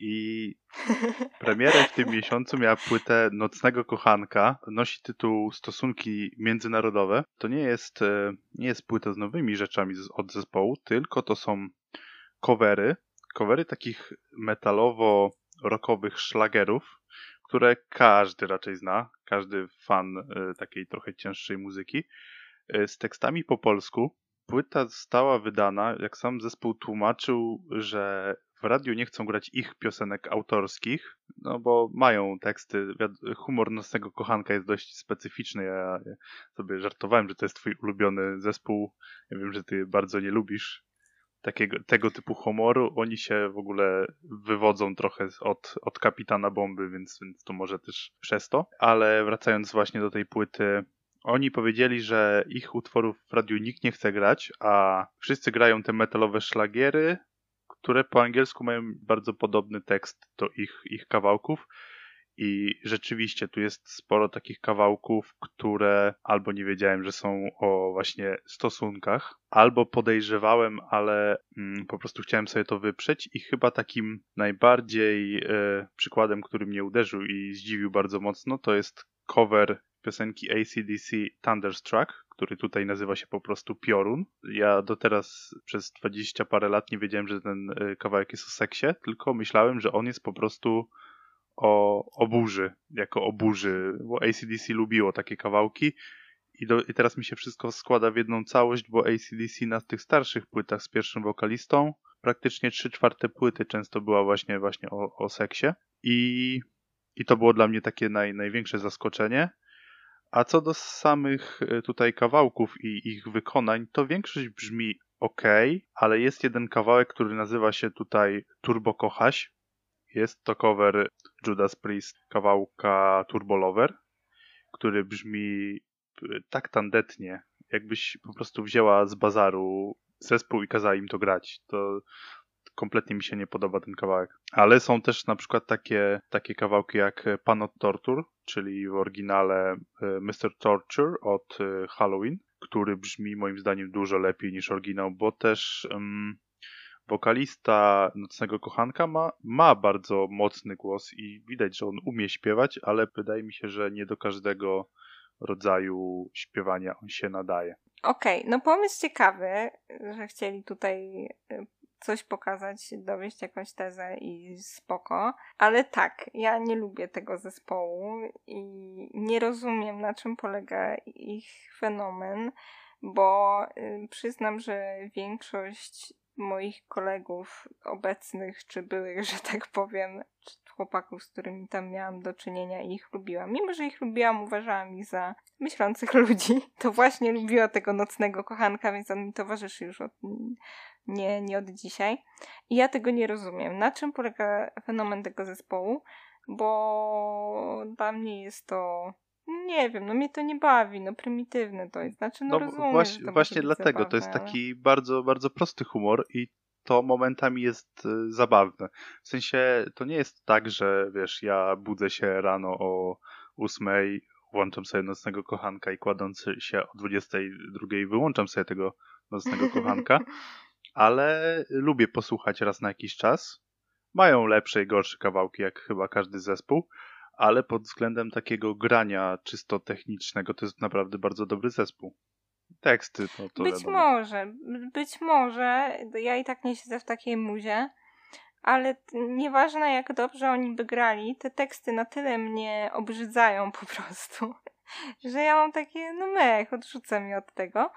I premierę w tym miesiącu miała płytę Nocnego Kochanka. Nosi tytuł Stosunki Międzynarodowe. To nie jest, y, nie jest płyta z nowymi rzeczami od zespołu, tylko to są covery. Covery takich metalowo-rockowych szlagerów, które każdy raczej zna, każdy fan y, takiej trochę cięższej muzyki, y, z tekstami po polsku. Płyta została wydana, jak sam zespół tłumaczył, że w radiu nie chcą grać ich piosenek autorskich, no bo mają teksty. Humor nocnego kochanka jest dość specyficzny. Ja sobie żartowałem, że to jest twój ulubiony zespół. Ja wiem, że ty bardzo nie lubisz takiego, tego typu humoru, oni się w ogóle wywodzą trochę od, od kapitana bomby, więc, więc to może też przez to. Ale wracając właśnie do tej płyty, oni powiedzieli, że ich utworów w radiu nikt nie chce grać, a wszyscy grają te metalowe szlagiery, które po angielsku mają bardzo podobny tekst do ich, ich kawałków. I rzeczywiście tu jest sporo takich kawałków, które albo nie wiedziałem, że są o właśnie stosunkach, albo podejrzewałem, ale mm, po prostu chciałem sobie to wyprzeć. I chyba takim najbardziej e, przykładem, który mnie uderzył i zdziwił bardzo mocno, to jest cover piosenki ACDC Thunderstruck, który tutaj nazywa się po prostu Piorun. Ja do teraz przez 20 parę lat nie wiedziałem, że ten e, kawałek jest o seksie, tylko myślałem, że on jest po prostu o, o burzy, jako o burzy, bo ACDC lubiło takie kawałki i, do, i teraz mi się wszystko składa w jedną całość, bo ACDC na tych starszych płytach z pierwszym wokalistą praktycznie trzy czwarte płyty często była właśnie właśnie o, o seksie i, i to było dla mnie takie naj, największe zaskoczenie. A co do samych e, tutaj kawałków i ich wykonań, to większość brzmi ok, ale jest jeden kawałek, który nazywa się tutaj Turbo Kochaś jest to cover Judas Priest kawałka Turbo Lover, który brzmi e, tak tandetnie, jakbyś po prostu wzięła z bazaru zespół i kazała im to grać. To kompletnie mi się nie podoba ten kawałek. Ale są też na przykład takie, takie kawałki jak Pan od Torture, czyli w oryginale e, Mr. Torture od e, Halloween, który brzmi moim zdaniem dużo lepiej niż oryginał, bo też um, wokalista Nocnego Kochanka ma, ma bardzo mocny głos i widać, że on umie śpiewać, ale wydaje mi się, że nie do każdego rodzaju śpiewania on się nadaje. Okej, okay, no pomysł ciekawy, że chcieli tutaj y, coś pokazać, dowieść jakąś tezę i spoko. Ale tak, ja nie lubię tego zespołu i nie rozumiem na czym polega ich fenomen, bo y, przyznam, że większość moich kolegów obecnych, czy byłych, że tak powiem, czy chłopaków, z którymi tam miałam do czynienia i ich lubiłam. Mimo, że ich lubiłam, uważałam ich za myślących ludzi, to właśnie lubiła tego nocnego kochanka, więc on mi towarzyszy już od, nie, nie od dzisiaj. I ja tego nie rozumiem. Na czym polega fenomen tego zespołu? Bo dla mnie jest to nie wiem, no mnie to nie bawi, no prymitywne to jest. Znaczy, no, no rozumiem, właśnie, to właśnie dlatego, zabawne, to jest ale... taki bardzo, bardzo prosty humor i to momentami jest y, zabawne. W sensie, to nie jest tak, że wiesz, ja budzę się rano o ósmej, włączam sobie nocnego kochanka i kładąc się o 22 wyłączam sobie tego nocnego kochanka, ale lubię posłuchać raz na jakiś czas. Mają lepsze i gorsze kawałki, jak chyba każdy zespół, ale pod względem takiego grania czysto technicznego to jest naprawdę bardzo dobry zespół. Teksty to, to Być wiadomo. może, być może. Ja i tak nie siedzę w takiej muzie, ale nieważne jak dobrze oni by grali, te teksty na tyle mnie obrzydzają po prostu, że ja mam takie, no mech, odrzucę mi od tego.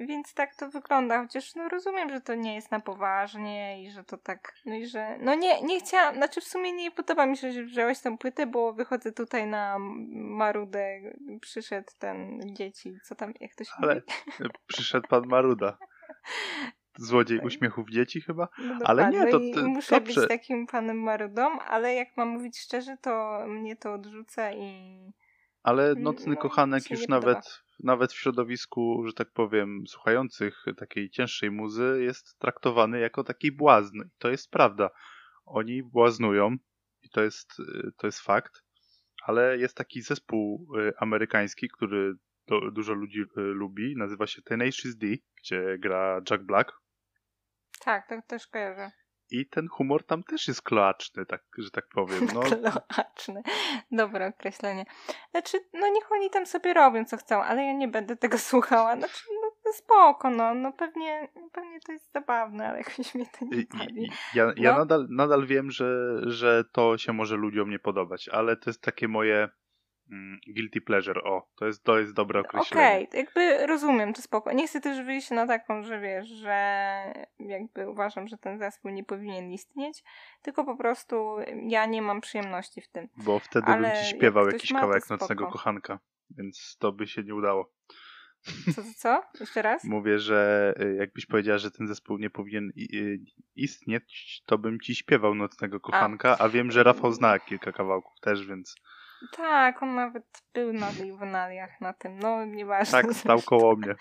Więc tak to wygląda, chociaż no rozumiem, że to nie jest na poważnie i że to tak, no i że, no nie, nie chciałam, znaczy w sumie nie podoba mi się, że wziąłeś tę płytę, bo wychodzę tutaj na Marudę, przyszedł ten dzieci, co tam, jak to się Ale mówi? przyszedł pan Maruda. Złodziej uśmiechów dzieci chyba? No ale nie, to, to muszę dobrze. być takim panem Marudą, ale jak mam mówić szczerze, to mnie to odrzuca i Ale nocny no, kochanek już nawet, nawet w środowisku, że tak powiem, słuchających takiej cięższej muzy jest traktowany jako taki błazn. I to jest prawda. Oni błaznują i to jest, y, to jest fakt. Ale jest taki zespół y, amerykański, który do, dużo ludzi y, lubi. Nazywa się Tenacious D, gdzie gra Jack Black. tak, to też kojarzę. I ten humor tam też jest kloaczny, tak, że tak powiem. No, Kloaczny. Dobre określenie. Znaczy, no niech oni tam sobie robią co chcą, ale ja nie będę tego słuchała. Znaczy, no, spoko, no, no pewnie, pewnie to jest zabawne, ale jakoś mnie to nie bawi. ja ja No. nadal, nadal wiem, że, że to się może ludziom nie podobać, ale to jest takie moje guilty pleasure. O, to jest, to jest dobre określenie. Okej, jakby rozumiem, to spoko. Nie chcę też wyjść na taką, że wiesz, że jakby uważam, że ten zespół nie powinien istnieć, tylko po prostu ja nie mam przyjemności w tym. Bo wtedy Ale bym ci jak śpiewał ktoś jakiś ma, kawałek nocnego kochanka, więc to by się nie udało. Co, co, co? Jeszcze raz? Mówię, że y, jakbyś powiedziała, że ten zespół nie powinien y, istnieć, to bym ci śpiewał nocnego kochanka, a wiem, że Rafał zna kilka kawałków też, więc Tak, on nawet był na juwenaliach na tym, no nieważne. tak, stał koło mnie.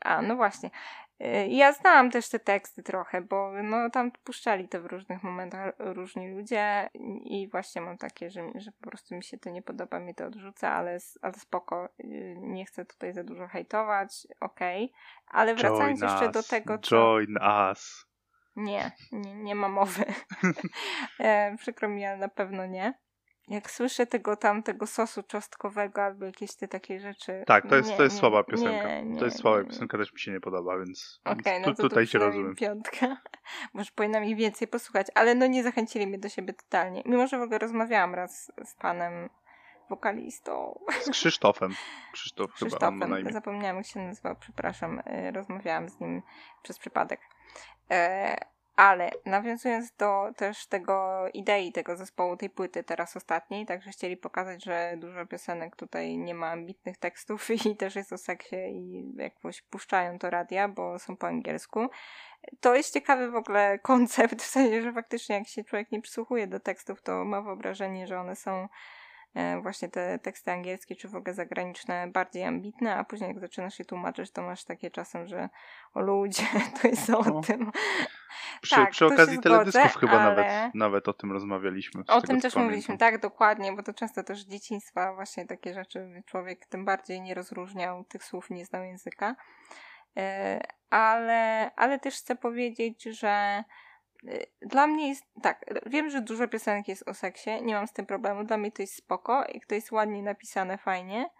A, no właśnie. Y, Ja znałam też te teksty trochę, bo no tam puszczali to w różnych momentach różni ludzie i właśnie mam takie, że, że po prostu mi się to nie podoba, mnie to odrzuca, ale, ale spoko, y, nie chcę tutaj za dużo hejtować, okej. Ale wracając Join jeszcze us, do tego, co... Join us. Nie, nie, nie ma mowy. e, przykro mi, ale na pewno nie. Jak słyszę tego tam, tego sosu czosnkowego albo jakieś te takie rzeczy. Tak, to jest, nie, to jest nie, słaba piosenka. Nie, nie, to jest słaba piosenka, też mi się nie podoba, więc, Okej, więc no tu, tutaj się rozumiem. piątka. Może powinnam ich więcej posłuchać, ale no nie zachęcili mnie do siebie totalnie. Mimo, że w ogóle rozmawiałam raz z panem wokalistą, Z Krzysztofem. Krzysztof chyba on Krzysztofem, zapomniałam jak się nazywał, przepraszam, y, rozmawiałam z nim przez przypadek. E, ale nawiązując do też tego idei tego zespołu, tej płyty teraz ostatniej, także chcieli pokazać, że dużo piosenek tutaj nie ma ambitnych tekstów i też jest o seksie i jakoś puszczają to radia, bo są po angielsku. To jest ciekawy w ogóle koncept, w sensie, że faktycznie jak się człowiek nie przysłuchuje do tekstów, to ma wyobrażenie, że one są właśnie te teksty angielskie czy w ogóle zagraniczne bardziej ambitne, a później jak zaczynasz je tłumaczyć, to masz takie czasem, że o ludzie, to jest o No. tym. Przy, tak, przy okazji teledysków zgodzę, chyba ale- nawet, nawet o tym rozmawialiśmy. O tym też pamiętam. mówiliśmy, tak, dokładnie, bo to często też dzieciństwa właśnie takie rzeczy człowiek tym bardziej nie rozróżniał tych słów, nie znał języka. E, Ale, ale też chcę powiedzieć, że e, dla mnie jest, tak, wiem, że dużo piosenek jest o seksie, nie mam z tym problemu, dla mnie to jest spoko, jak to jest ładnie napisane, fajnie,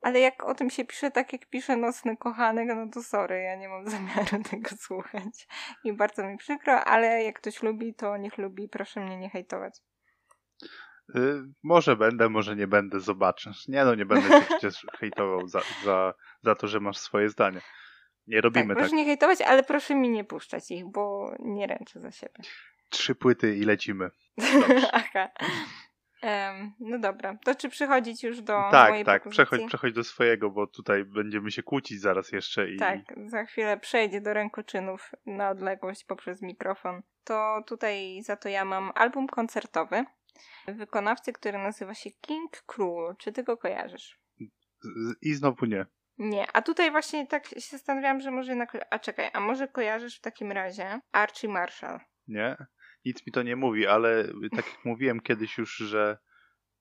ale jak o tym się pisze tak, jak pisze Nocny Kochanek, no to sorry, ja nie mam zamiaru tego słuchać i bardzo mi przykro, ale jak ktoś lubi, to niech lubi, proszę mnie nie hejtować. Y, może będę, może nie będę, zobaczysz. Nie no, nie będę cię przecież hejtował za, za, za to, że masz swoje zdanie. Nie robimy tak, tak. proszę nie hejtować, ale proszę mi nie puszczać ich, bo nie ręczę za siebie. Trzy płyty i lecimy. Aha. Em, no dobra, to czy przychodzić już do tak, mojej tak, propozycji? przechodź, przechodź do swojego, bo tutaj będziemy się kłócić zaraz jeszcze i Tak, za chwilę przejdzie do rękoczynów na odległość poprzez mikrofon. To tutaj za to ja mam album koncertowy wykonawcy, który nazywa się King Cruel. Czy ty go kojarzysz? i znowu nie. Nie, a tutaj właśnie tak się zastanawiałam, że może jednak... A czekaj, a może kojarzysz w takim razie Archie Marshall? Nie? Nic mi to nie mówi, ale tak jak mówiłem kiedyś już, że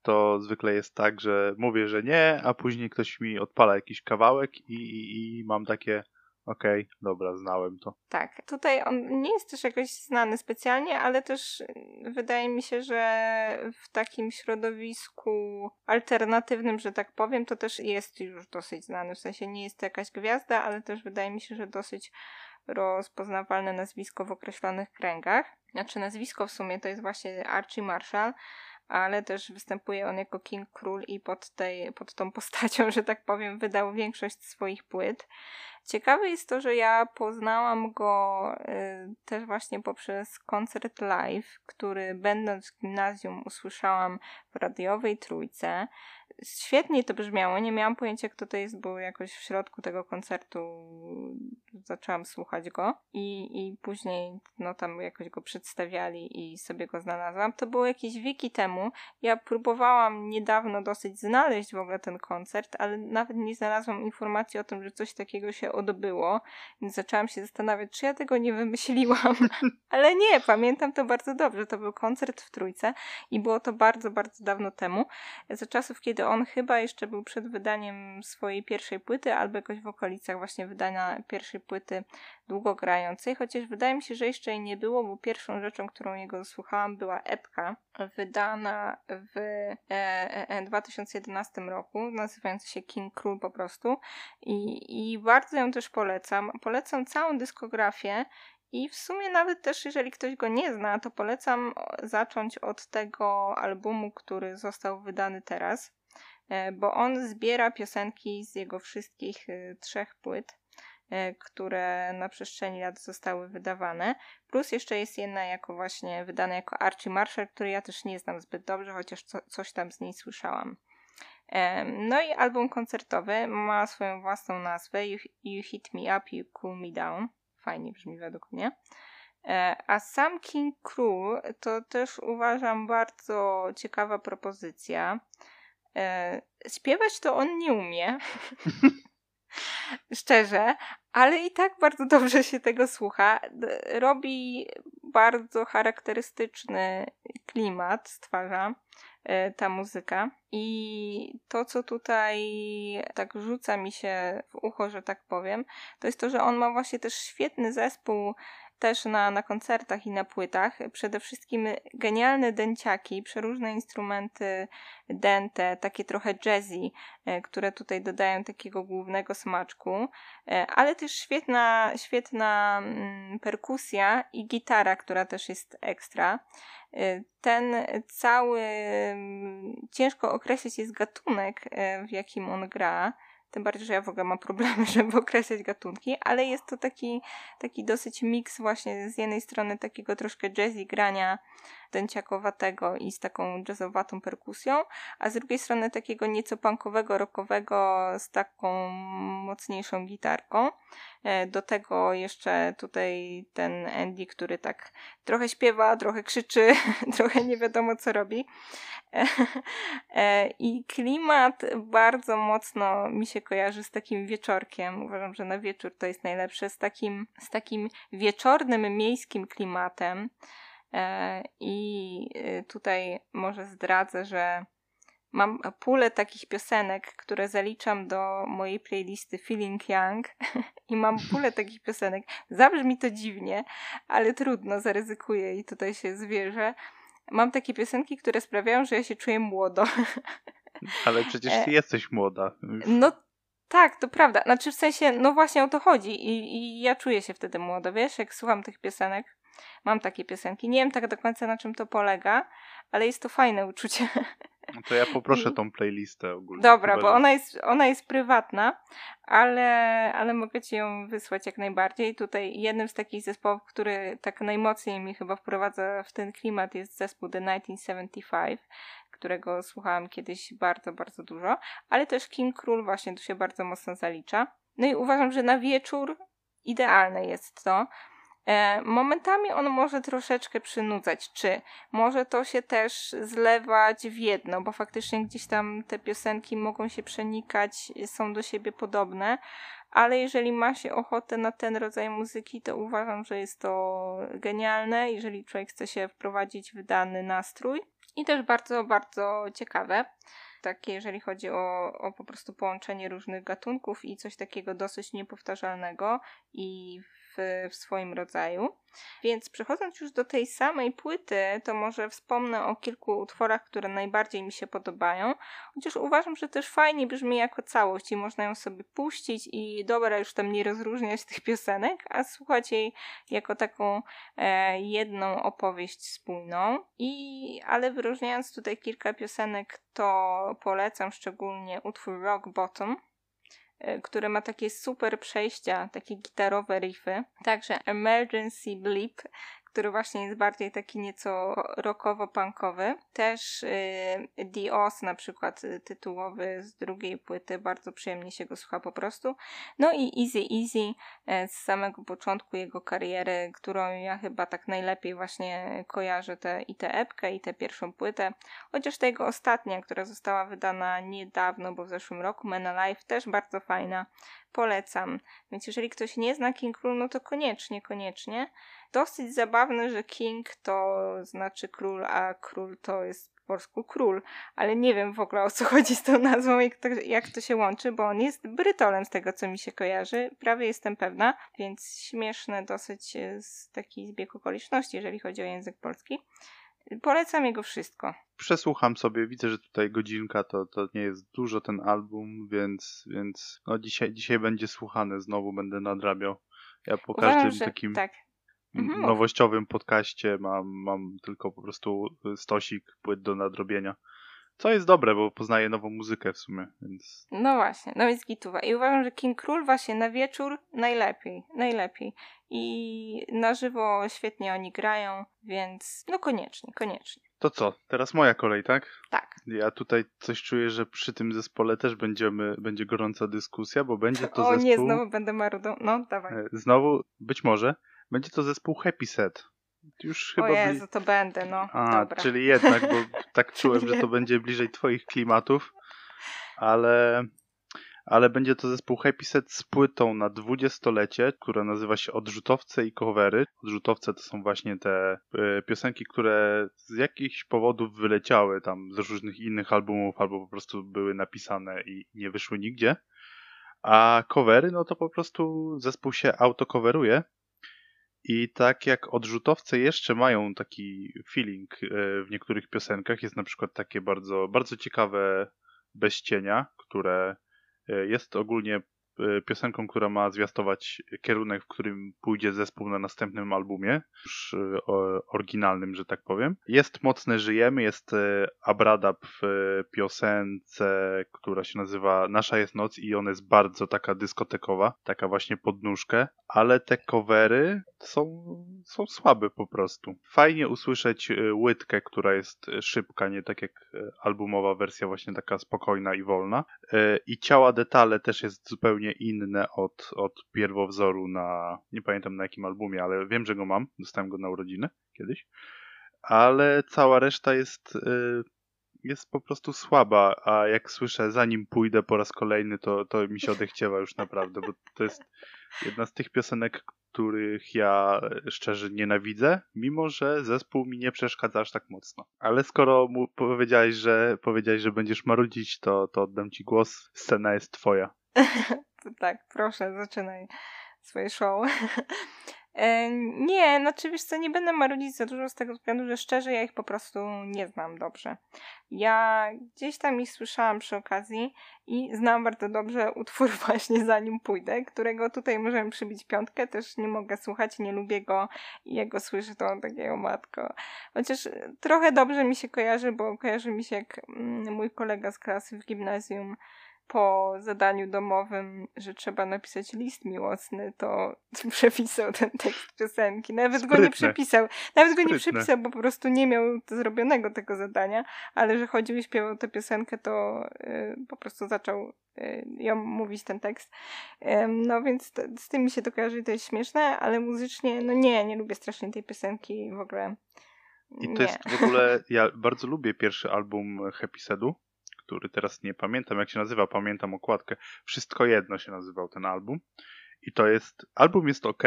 to zwykle jest tak, że mówię, że nie, a później ktoś mi odpala jakiś kawałek i, i, i mam takie okej, dobra, znałem to. Tak, tutaj on nie jest też jakoś znany specjalnie, ale też wydaje mi się, że w takim środowisku alternatywnym, że tak powiem, to też jest już dosyć znany. W sensie nie jest to jakaś gwiazda, ale też wydaje mi się, że dosyć rozpoznawalne nazwisko w określonych kręgach. Znaczy nazwisko w sumie to jest właśnie Archie Marshall, ale też występuje on jako King Król i pod, tej, pod tą postacią, że tak powiem, wydał większość swoich płyt. Ciekawe jest to, że ja poznałam go y, też właśnie poprzez koncert live, który będąc w gimnazjum usłyszałam w radiowej trójce. Świetnie to brzmiało, nie miałam pojęcia kto to jest, bo jakoś w środku tego koncertu zaczęłam słuchać go i, i później no tam jakoś go przedstawiali i sobie go znalazłam. To było jakieś wieki temu. Ja próbowałam niedawno dosyć znaleźć w ogóle ten koncert, ale nawet nie znalazłam informacji o tym, że coś takiego się odbyło, więc zaczęłam się zastanawiać, czy ja tego nie wymyśliłam. ale nie, pamiętam to bardzo dobrze. To był koncert w Trójce i było to bardzo, bardzo dawno temu. Za czasów, kiedy on chyba jeszcze był przed wydaniem swojej pierwszej płyty, albo jakoś w okolicach właśnie wydania pierwszej płyty długogrającej, chociaż wydaje mi się, że jeszcze jej nie było, bo pierwszą rzeczą, którą jego słuchałam była epka, wydana w e, e, 2011 e, roku, nazywająca się King Król po prostu I, i bardzo ją też polecam. Polecam całą dyskografię i w sumie nawet też, jeżeli ktoś go nie zna, to polecam zacząć od tego albumu, który został wydany teraz, e, bo on zbiera piosenki z jego wszystkich e, trzech płyt, e, które na przestrzeni lat zostały wydawane. Plus jeszcze jest jedna jako właśnie wydana jako Archie Marshall, który ja też nie znam zbyt dobrze, chociaż co, coś tam z niej słyszałam. No i album koncertowy ma swoją własną nazwę You, you Hit Me Up, You Cool Me Down fajnie brzmi według mnie. E, a sam King Król to też uważam bardzo ciekawa propozycja. E, śpiewać to on nie umie. Szczerze, ale i tak bardzo dobrze się tego słucha. Robi bardzo charakterystyczny klimat, stwarza. E, ta muzyka. I to, co tutaj tak rzuca mi się w ucho, że tak powiem, to jest to, że on ma właśnie też świetny zespół też na, na koncertach i na płytach. Przede wszystkim genialne dęciaki, przeróżne instrumenty dente, takie trochę jazzy, e, które tutaj dodają takiego głównego smaczku, e, ale też świetna, świetna mm, perkusja i gitara, która też jest ekstra. E, ten cały, mm, ciężko określić jest gatunek, w jakim on gra. Tym bardziej, że ja w ogóle mam problemy, żeby określać gatunki, ale jest to taki, taki dosyć miks właśnie z jednej strony takiego troszkę jazzy grania dęciakowatego i z taką jazzowatą perkusją, a z drugiej strony takiego nieco punkowego, rockowego z taką mocniejszą gitarką. E, do tego jeszcze tutaj ten Andy, który tak trochę śpiewa, trochę krzyczy, trochę nie wiadomo co robi. E, e, I klimat bardzo mocno mi się kojarzy z takim wieczorkiem. Uważam, że na wieczór to jest najlepsze, z takim, z takim wieczornym miejskim klimatem. I tutaj może zdradzę, że mam pulę takich piosenek, które zaliczam do mojej playlisty Feeling Young i mam pulę takich piosenek. Zabrzmi to dziwnie, ale trudno, zaryzykuję i tutaj się zwierzę. Mam takie piosenki, które sprawiają, że ja się czuję młodo. Ale przecież ty e, jesteś młoda. No tak, to prawda. Znaczy w sensie, no właśnie o to chodzi I, i ja czuję się wtedy młodo, wiesz, jak słucham tych piosenek. Mam takie piosenki. Nie wiem tak do końca na czym to polega, ale jest to fajne uczucie. No to ja poproszę tą playlistę ogólnie. Dobra, bo ona jest, ona jest prywatna, ale, ale mogę ci ją wysłać jak najbardziej. Tutaj jednym z takich zespołów, który tak najmocniej mi chyba wprowadza w ten klimat jest zespół The 1975, którego słuchałam kiedyś bardzo, bardzo dużo, ale też King Król właśnie tu się bardzo mocno zalicza. No i uważam, że na wieczór idealne jest to. E, momentami on może troszeczkę przynudzać, czy może to się też zlewać w jedno, bo faktycznie gdzieś tam te piosenki mogą się przenikać, są do siebie podobne, ale jeżeli ma się ochotę na ten rodzaj muzyki, to uważam, że jest to genialne, jeżeli człowiek chce się wprowadzić w dany nastrój. I też bardzo, bardzo ciekawe takie, jeżeli chodzi o, o po prostu połączenie różnych gatunków i coś takiego dosyć niepowtarzalnego i w, w swoim rodzaju. Więc przechodząc już do tej samej płyty, to może wspomnę o kilku utworach, które najbardziej mi się podobają, chociaż uważam, że też fajnie brzmi jako całość i można ją sobie puścić i dobra już tam nie rozróżniać tych piosenek, a słuchać jej jako taką e, jedną opowieść spójną. I, ale wyróżniając tutaj kilka piosenek, to polecam szczególnie utwór Rock Bottom, E, które ma takie super przejścia, takie gitarowe riffy. Także Emergency Bleep który właśnie jest bardziej taki nieco rockowo-punkowy. Też y, The Oz na przykład y, tytułowy z drugiej płyty, bardzo przyjemnie się go słucha po prostu. No i Easy Easy y, z samego początku jego kariery, którą ja chyba tak najlepiej właśnie kojarzę te, i tę epkę i tę pierwszą płytę. Chociaż ta jego ostatnia, która została wydana niedawno, bo w zeszłym roku, Man Alive, też bardzo fajna. Polecam. Więc jeżeli ktoś nie zna King Król, no to koniecznie, koniecznie dosyć zabawne, że king to znaczy król, a król to jest po polsku król, ale nie wiem w ogóle o co chodzi z tą nazwą, to, jak to się łączy, bo on jest brytolem z tego, co mi się kojarzy, prawie jestem pewna, więc śmieszne dosyć e, z taki zbieg okoliczności, jeżeli chodzi o język polski. Polecam jego wszystko. Przesłucham sobie, widzę, że tutaj godzinka to, to nie jest dużo ten album, więc, więc no dzisiaj, dzisiaj będzie słuchane, znowu będę nadrabiał. Ja po Uważam, każdym że, takim tak mhm. nowościowym podcaście mam, mam tylko po prostu stosik płyt do nadrobienia. Co jest dobre, bo poznaję nową muzykę w sumie, więc... No właśnie, no więc gituwa. I uważam, że King Król właśnie na wieczór najlepiej, najlepiej. I na żywo świetnie oni grają, więc no koniecznie, koniecznie. To co, teraz moja kolej, tak? Tak. Ja tutaj coś czuję, że przy tym zespole też będziemy, będzie gorąca dyskusja, bo będzie to o, zespół... O nie, znowu będę marudą. No, dawaj. E, znowu, być może, będzie to zespół Happy Set. Już chyba. O Jezu, to będę, no. A, Dobra. czyli jednak, bo tak czułem, że to będzie bliżej Twoich klimatów, ale. Ale będzie to zespół Happy Set z płytą na dwudziestolecie, która nazywa się Odrzutowce i Covery. Odrzutowce to są właśnie te y, piosenki, które z jakichś powodów wyleciały tam z różnych innych albumów, albo po prostu były napisane i nie wyszły nigdzie. A covery, no to po prostu zespół się autocoveruje i tak jak odrzutowce jeszcze mają taki feeling e, w niektórych piosenkach, jest na przykład takie bardzo, bardzo ciekawe bez cienia, które e, jest ogólnie piosenką, która ma zwiastować kierunek, w którym pójdzie zespół na następnym albumie, już e, oryginalnym, że tak powiem. Jest Mocne Żyjemy, jest e, Abradab w piosence, która się nazywa Nasza jest noc i ona jest bardzo taka dyskotekowa, taka właśnie podnóżkę, ale te covery są, są słabe po prostu. Fajnie usłyszeć łydkę, która jest szybka, nie tak jak albumowa wersja właśnie taka spokojna i wolna. I ciała detale też jest zupełnie zupełnie inne od, od pierwowzoru na, nie pamiętam na jakim albumie, ale wiem, że go mam, dostałem go na urodziny kiedyś, ale cała reszta jest, y, jest po prostu słaba, a jak słyszę, zanim pójdę po raz kolejny, to, to mi się odechciewa już naprawdę, bo to jest jedna z tych piosenek, których ja szczerze nienawidzę, mimo że zespół mi nie przeszkadza aż tak mocno. Ale skoro mu powiedziałeś, że powiedziałeś, że będziesz marudzić, to, to oddam ci głos. Scena jest twoja. tak, proszę, zaczynaj swoje show. E, nie, znaczy wiesz co, nie będę marudzić za dużo z tego względu, że szczerze ja ich po prostu nie znam dobrze. Ja gdzieś tam ich słyszałam przy okazji i znam bardzo dobrze utwór właśnie Zanim pójdę, którego tutaj możemy przybić piątkę, też nie mogę słuchać, nie lubię go i jego słyszę to takiego matko. Chociaż trochę dobrze mi się kojarzy, bo kojarzy mi się jak mm, mój kolega z klasy w gimnazjum po zadaniu domowym, że trzeba napisać list miłosny, to przepisał ten tekst piosenki. Nawet Sprytne. go nie przepisał. Nawet Sprytne. go nie przepisał, bo po prostu nie miał zrobionego tego zadania, ale że chodził i śpiewał tę piosenkę, to y, po prostu zaczął y, ją mówić ten tekst. Y, no więc to, z tym mi się to kojarzy to jest śmieszne, ale muzycznie, no nie, nie lubię strasznie tej piosenki w ogóle. I to nie. jest w ogóle, ja bardzo lubię pierwszy album Happy Sedu który teraz nie pamiętam jak się nazywa, pamiętam okładkę. Wszystko jedno się nazywał ten album. I to jest, album jest ok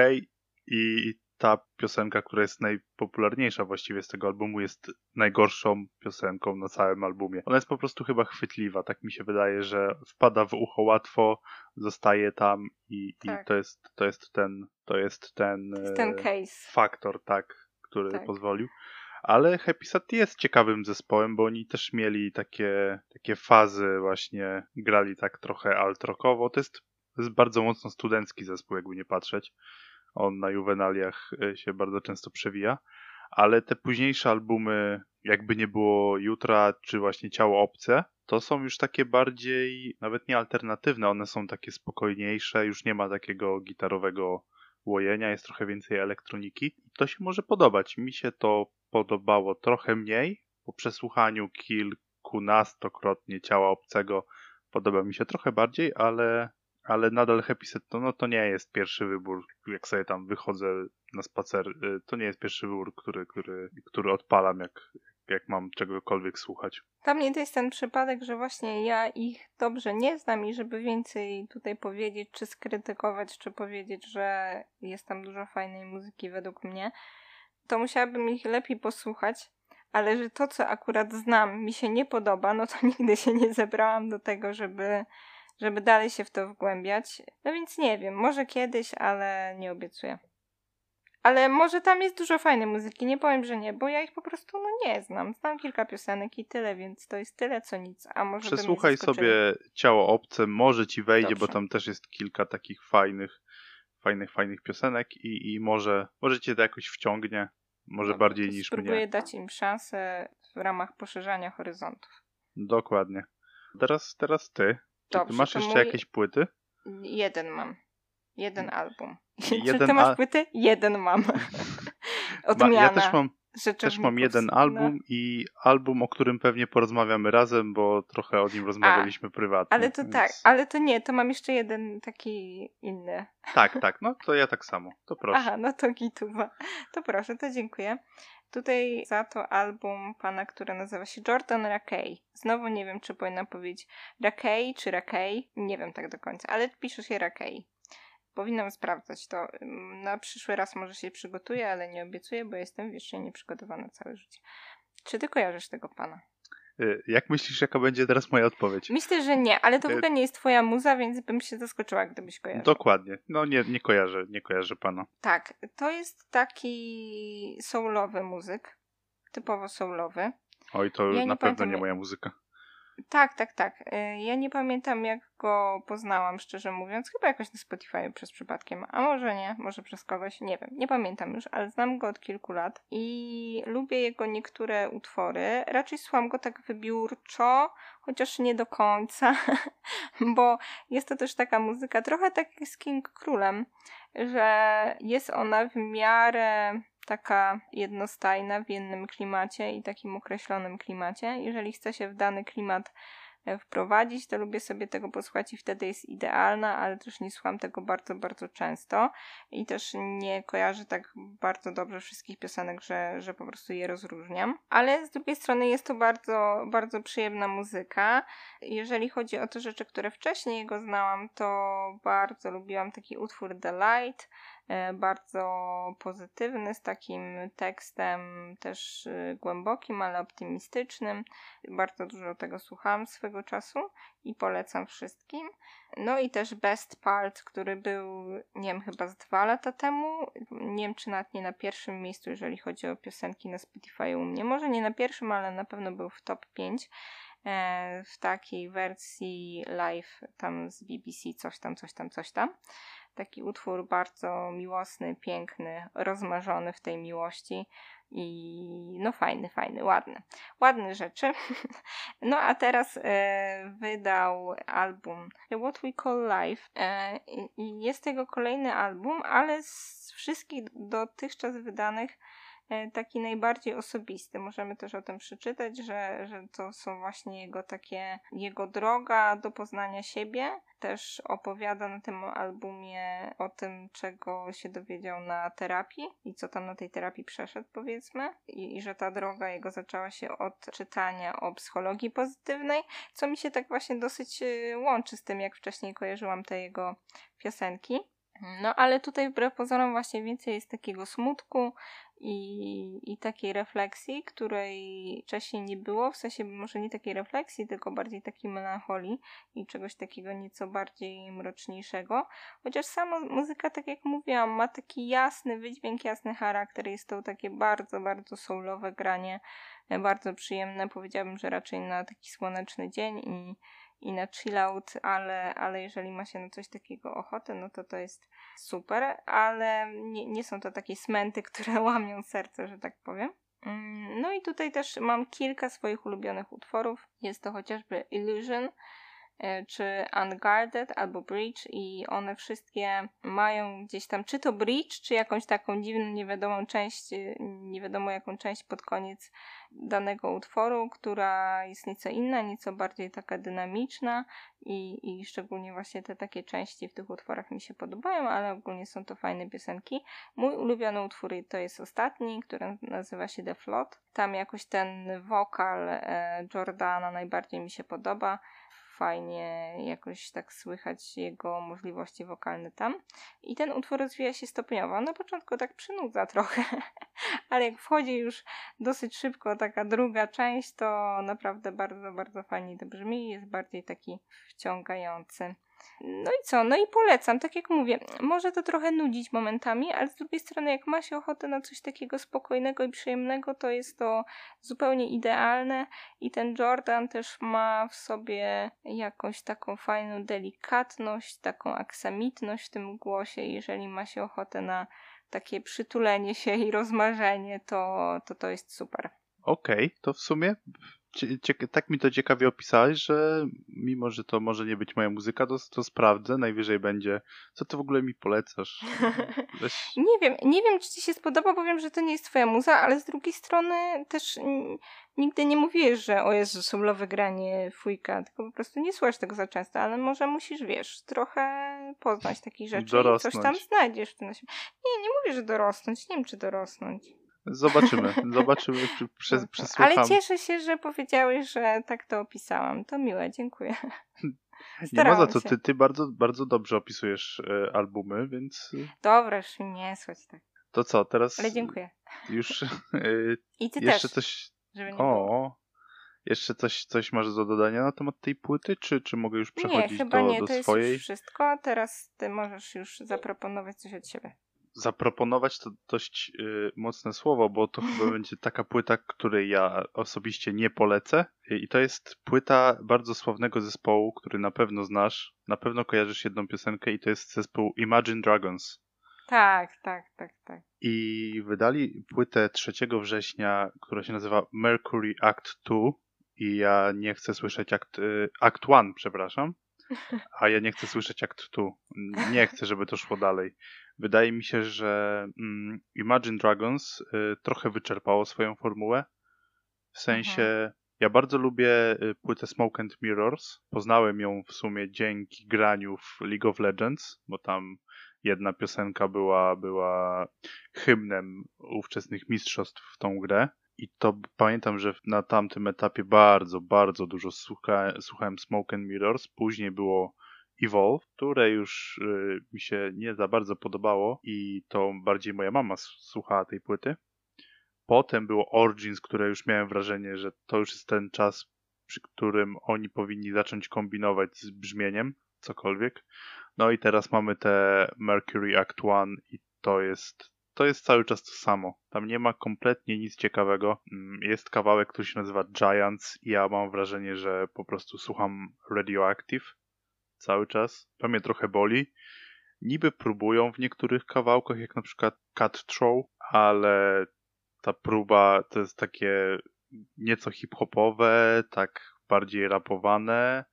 i ta piosenka, która jest najpopularniejsza właściwie z tego albumu, jest najgorszą piosenką na całym albumie. Ona jest po prostu chyba chwytliwa, tak mi się wydaje, że wpada w ucho łatwo, zostaje tam i, tak. i to, jest, to jest ten, to jest ten, ten case. faktor, tak, który tak. pozwolił. Ale Happy Sad jest ciekawym zespołem, bo oni też mieli takie, takie fazy właśnie, grali tak trochę alt-rockowo. To jest, to jest bardzo mocno studencki zespół, jakby nie patrzeć. On na juwenaliach e, się bardzo często przewija. Ale te późniejsze albumy, jakby nie było Jutra, czy właśnie Ciało Obce, to są już takie bardziej, nawet nie alternatywne, one są takie spokojniejsze, już nie ma takiego gitarowego łojenia, jest trochę więcej elektroniki. To się może podobać. Mi się to podobało trochę mniej. Po przesłuchaniu kilkunastokrotnie ciała obcego podoba mi się trochę bardziej, ale, ale nadal Happy Set to, no, to nie jest pierwszy wybór. Jak sobie tam wychodzę na spacer, y, to nie jest pierwszy wybór, który, który, który odpalam, jak, jak mam czegokolwiek słuchać. Dla mnie to jest ten przypadek, że właśnie ja ich dobrze nie znam i żeby więcej tutaj powiedzieć, czy skrytykować, czy powiedzieć, że jest tam dużo fajnej muzyki według mnie, to musiałabym ich lepiej posłuchać, ale że to, co akurat znam, mi się nie podoba, no to nigdy się nie zebrałam do tego, żeby, żeby dalej się w to wgłębiać. No więc nie wiem, może kiedyś, ale nie obiecuję. Ale może tam jest dużo fajnej muzyki, nie powiem, że nie, bo ja ich po prostu no nie znam. Znam kilka piosenek i tyle, więc to jest tyle co nic. A może Przesłuchaj sobie Ciało Obce, może ci wejdzie, Dobrze. bo tam też jest kilka takich fajnych, fajnych, fajnych piosenek i, i może, może cię to jakoś wciągnie. Może Dobra, bardziej niż spróbuję mnie. Spróbuję dać im szansę w ramach poszerzania horyzontów. Dokładnie. Teraz, teraz ty. Czy Dobrze, ty masz jeszcze mój... jakieś płyty? Jeden mam. Jeden album. Jeden Czy ty masz płyty? Jeden mam. Odmiana. Ma, ja też mam, też mam jeden album i album, o którym pewnie porozmawiamy razem, bo trochę o nim rozmawialiśmy A, prywatnie. Ale to więc... tak, ale to nie, to mam jeszcze jeden taki inny. Tak, tak, no to ja tak samo, to proszę. Aha, no to gituwa. To proszę, to dziękuję. Tutaj za to album pana, który nazywa się Jordan Rakey. Znowu nie wiem, czy powinna powiedzieć Rakey czy Rakey, nie wiem tak do końca, ale pisze się Rakey. Powinnam sprawdzać to. Na przyszły raz może się przygotuję, ale nie obiecuję, bo jestem wiecznie nieprzygotowana całe życie. Czy ty kojarzysz tego pana? Y, jak myślisz, jaka będzie teraz moja odpowiedź? Myślę, że nie, ale to w y, ogóle nie jest twoja muza, więc bym się zaskoczyła, gdybyś kojarzył. Dokładnie. No nie, nie kojarzę, nie kojarzę pana. Tak, to jest taki soulowy muzyk. Typowo soulowy. Oj, to ja na pewno nie moja muzyka. Tak, tak, tak. Y, ja nie pamiętam, jak go poznałam, szczerze mówiąc. Chyba jakoś na Spotify przez przypadkiem. A może nie, może przez kogoś, nie wiem. Nie pamiętam już, ale znam go od kilku lat i lubię jego niektóre utwory. Raczej słucham go tak wybiórczo, chociaż nie do końca, bo jest to też taka muzyka trochę tak jak z King Królem, że jest ona w miarę taka jednostajna w jednym klimacie i takim określonym klimacie. Jeżeli chce się w dany klimat e, wprowadzić, to lubię sobie tego posłuchać i wtedy jest idealna, ale też nie słucham tego bardzo, bardzo często i też nie kojarzę tak bardzo dobrze wszystkich piosenek, że, że po prostu je rozróżniam. Ale z drugiej strony jest to bardzo, bardzo przyjemna muzyka. Jeżeli chodzi o te rzeczy, które wcześniej jego znałam, to bardzo lubiłam taki utwór The Light, bardzo pozytywny, z takim tekstem też e, głębokim, ale optymistycznym. Bardzo dużo tego słuchałam swego czasu i polecam wszystkim. No i też Best Part, który był, nie wiem, chyba z dwa lata temu. Nie wiem, czy nawet nie na pierwszym miejscu, jeżeli chodzi o piosenki na Spotify u mnie. Może nie na pierwszym, ale na pewno był w top 5 e, w takiej wersji live tam z BBC, coś tam, coś tam, coś tam. Taki utwór bardzo miłosny, piękny, rozmarzony w tej miłości i no fajny, fajny, ładny. Ładne rzeczy. No a teraz e, wydał album What We Call Life e, i jest tego kolejny album, ale z wszystkich dotychczas wydanych E, taki najbardziej osobisty. Możemy też o tym przeczytać, że, że to są właśnie jego takie, jego droga do poznania siebie. Też opowiada na tym albumie o tym, czego się dowiedział na terapii i co tam na tej terapii przeszedł, powiedzmy. I, i że ta droga jego zaczęła się od czytania o psychologii pozytywnej, co mi się tak właśnie dosyć e, łączy z tym, jak wcześniej kojarzyłam te jego piosenki. No ale tutaj wbrew pozorom właśnie więcej jest takiego smutku i, i takiej refleksji, której wcześniej nie było, w sensie może nie takiej refleksji, tylko bardziej takiej melancholii i czegoś takiego nieco bardziej mroczniejszego. Chociaż sama muzyka, tak jak mówiłam, ma taki jasny wydźwięk, jasny charakter, jest to takie bardzo, bardzo soulowe granie, bardzo przyjemne, powiedziałabym, że raczej na taki słoneczny dzień i i na chillout, ale, ale jeżeli ma się na coś takiego ochotę, no to to jest super, ale nie, nie są to takie smenty, które łamią serce, że tak powiem. Mm, no i tutaj też mam kilka swoich ulubionych utworów. Jest to chociażby Illusion, czy Unguarded albo Bridge i one wszystkie mają gdzieś tam, czy to Bridge, czy jakąś taką dziwną, niewiadomą część, e, nie wiadomo jaką część pod koniec danego utworu, która jest nieco inna, nieco bardziej taka dynamiczna i, i szczególnie właśnie te takie części w tych utworach mi się podobają, ale ogólnie są to fajne piosenki. Mój ulubiony utwór to jest ostatni, który nazywa się The Float. Tam jakoś ten wokal e, Jordana najbardziej mi się podoba fajnie jakoś tak słychać jego możliwości wokalne tam. I ten utwór rozwija się stopniowo. Na początku tak przynudza trochę, ale jak wchodzi już dosyć szybko taka druga część, to naprawdę bardzo, bardzo fajnie to brzmi i jest bardziej taki wciągający. No i co? No i polecam, tak jak mówię, może to trochę nudzić momentami, ale z drugiej strony, jak ma się ochotę na coś takiego spokojnego i przyjemnego, to jest to zupełnie idealne. I ten Jordan też ma w sobie jakąś taką fajną delikatność, taką aksamitność w tym głosie. Jeżeli ma się ochotę na takie przytulenie się i rozmarzenie, to to, to jest super. Okej, okay, to w sumie tak mi to ciekawie opisałeś, że mimo, że to może nie być moja muzyka, to, to sprawdzę, najwyżej będzie. Co ty w ogóle mi polecasz? Weź... nie wiem, nie wiem, czy ci się spodoba, bo wiem, że to nie jest twoja muza, ale z drugiej strony też nigdy nie mówisz, że o Jezu, soulowe granie fujka, tylko po prostu nie słuchasz tego za często, ale może musisz, wiesz, trochę poznać takich rzeczy dorosnąć. i coś tam znajdziesz w tym. Nie, nie mówię, że dorosnąć, nie wiem, czy dorosnąć. Zobaczymy, zobaczymy, czy przez, przesłucham. Ale cieszę się, że powiedziałeś, że tak to opisałam. To miłe, dziękuję. nie ma za to, ty, ty bardzo, bardzo dobrze opisujesz e, albumy, więc... E, Dobra, już nie słychać tak. To co, teraz... Ale dziękuję. Już... E, I ty jeszcze też, coś... Żeby nie o, jeszcze coś, coś masz do dodania na temat tej płyty, czy, czy mogę już przechodzić nie, chyba do, nie, do to swojej? jest już wszystko. Teraz ty możesz już zaproponować coś od siebie zaproponować to dość y, mocne słowo, bo to chyba będzie taka płyta, której ja osobiście nie polecę. I to jest płyta bardzo sławnego zespołu, który na pewno znasz. Na pewno kojarzysz jedną piosenkę i to jest zespół Imagine Dragons. Tak, tak, tak, tak. I wydali płytę 3 września, która się nazywa Mercury Act 2. I ja nie chcę słyszeć Act, y, Act 1, przepraszam. A ja nie chcę słyszeć Act 2. Nie chcę, żeby to szło dalej. Wydaje mi się, że mm, Imagine Dragons y, trochę wyczerpało swoją formułę. W sensie, mhm. ja bardzo lubię y, płytę Smoke and Mirrors. Poznałem ją w sumie dzięki graniu w League of Legends, bo tam jedna piosenka była, była hymnem ówczesnych mistrzostw w tą grę. I to pamiętam, że na tamtym etapie bardzo, bardzo dużo słucha, słuchałem Smoke and Mirrors. Później było Evolve, które już y, mi się nie za bardzo podobało i to bardziej moja mama słuchała tej płyty. Potem było Origins, które już miałem wrażenie, że to już jest ten czas, przy którym oni powinni zacząć kombinować z brzmieniem, cokolwiek. No i teraz mamy te Mercury Act One i to jest to jest cały czas to samo. Tam nie ma kompletnie nic ciekawego. Mm, jest kawałek, który się nazywa Giants i ja mam wrażenie, że po prostu słucham Radioactive cały czas. To mnie trochę boli. Niby próbują w niektórych kawałkach, jak na przykład Cut Throw, ale ta próba to jest takie nieco hip-hopowe, tak bardziej rapowane,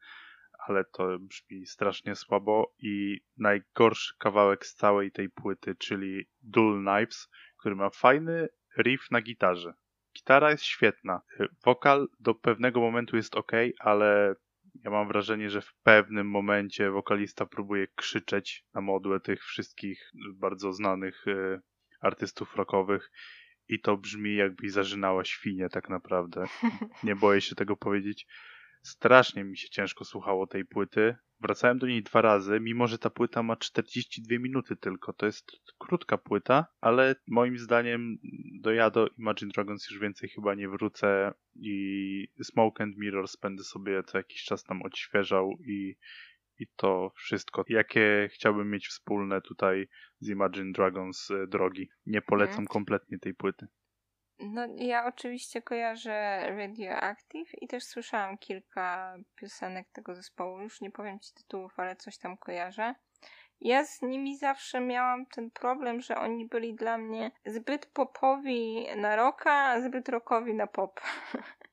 ale to brzmi strasznie słabo i najgorszy kawałek z całej tej płyty, czyli Dual Knives, który ma fajny riff na gitarze. Gitara jest świetna. Wokal do pewnego momentu jest ok, ale ja mam wrażenie, że w pewnym momencie wokalista próbuje krzyczeć na modłę tych wszystkich bardzo znanych y, artystów rockowych i to brzmi jakby zażynała świnie tak naprawdę. Nie boję się tego powiedzieć. strasznie mi się ciężko słuchało tej płyty. Wracałem do niej dwa razy, mimo że ta płyta ma 42 minuty tylko. To jest krótka płyta, ale moim zdaniem do ja do Imagine Dragons już więcej chyba nie wrócę i Smoke and Mirrors będę sobie co jakiś czas tam odświeżał i, i to wszystko, jakie chciałbym mieć wspólne tutaj z Imagine Dragons e, drogi. Nie polecam mm. kompletnie tej płyty. No, ja oczywiście kojarzę Radioactive i też słyszałam kilka piosenek tego zespołu. Już nie powiem ci tytułów, ale coś tam kojarzę. Ja z nimi zawsze miałam ten problem, że oni byli dla mnie zbyt popowi na rocka, a zbyt rockowi na pop.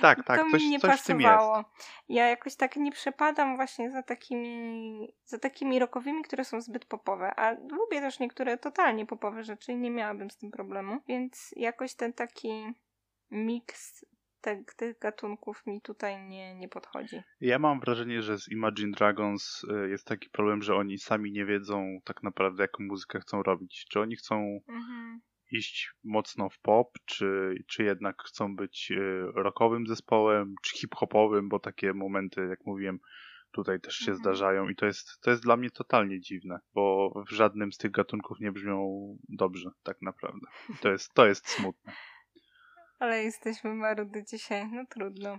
Tak, tak, to coś, mi nie coś pasowało. Ja jakoś tak nie przepadam właśnie za takimi, za takimi rockowymi, które są zbyt popowe, a lubię też niektóre totalnie popowe rzeczy i nie miałabym z tym problemu, więc jakoś ten taki miks te, tych gatunków mi tutaj nie, nie podchodzi. Ja mam wrażenie, że z Imagine Dragons y, jest taki problem, że oni sami nie wiedzą tak naprawdę, jaką muzykę chcą robić. Czy oni chcą mhm iść mocno w pop, czy, czy jednak chcą być y, rockowym zespołem, czy hip-hopowym, bo takie momenty, jak mówiłem, tutaj też się mhm. zdarzają i to jest, to jest dla mnie totalnie dziwne, bo w żadnym z tych gatunków nie brzmią dobrze, tak naprawdę. to jest, to jest smutne. Ale jesteśmy marudy dzisiaj, no trudno.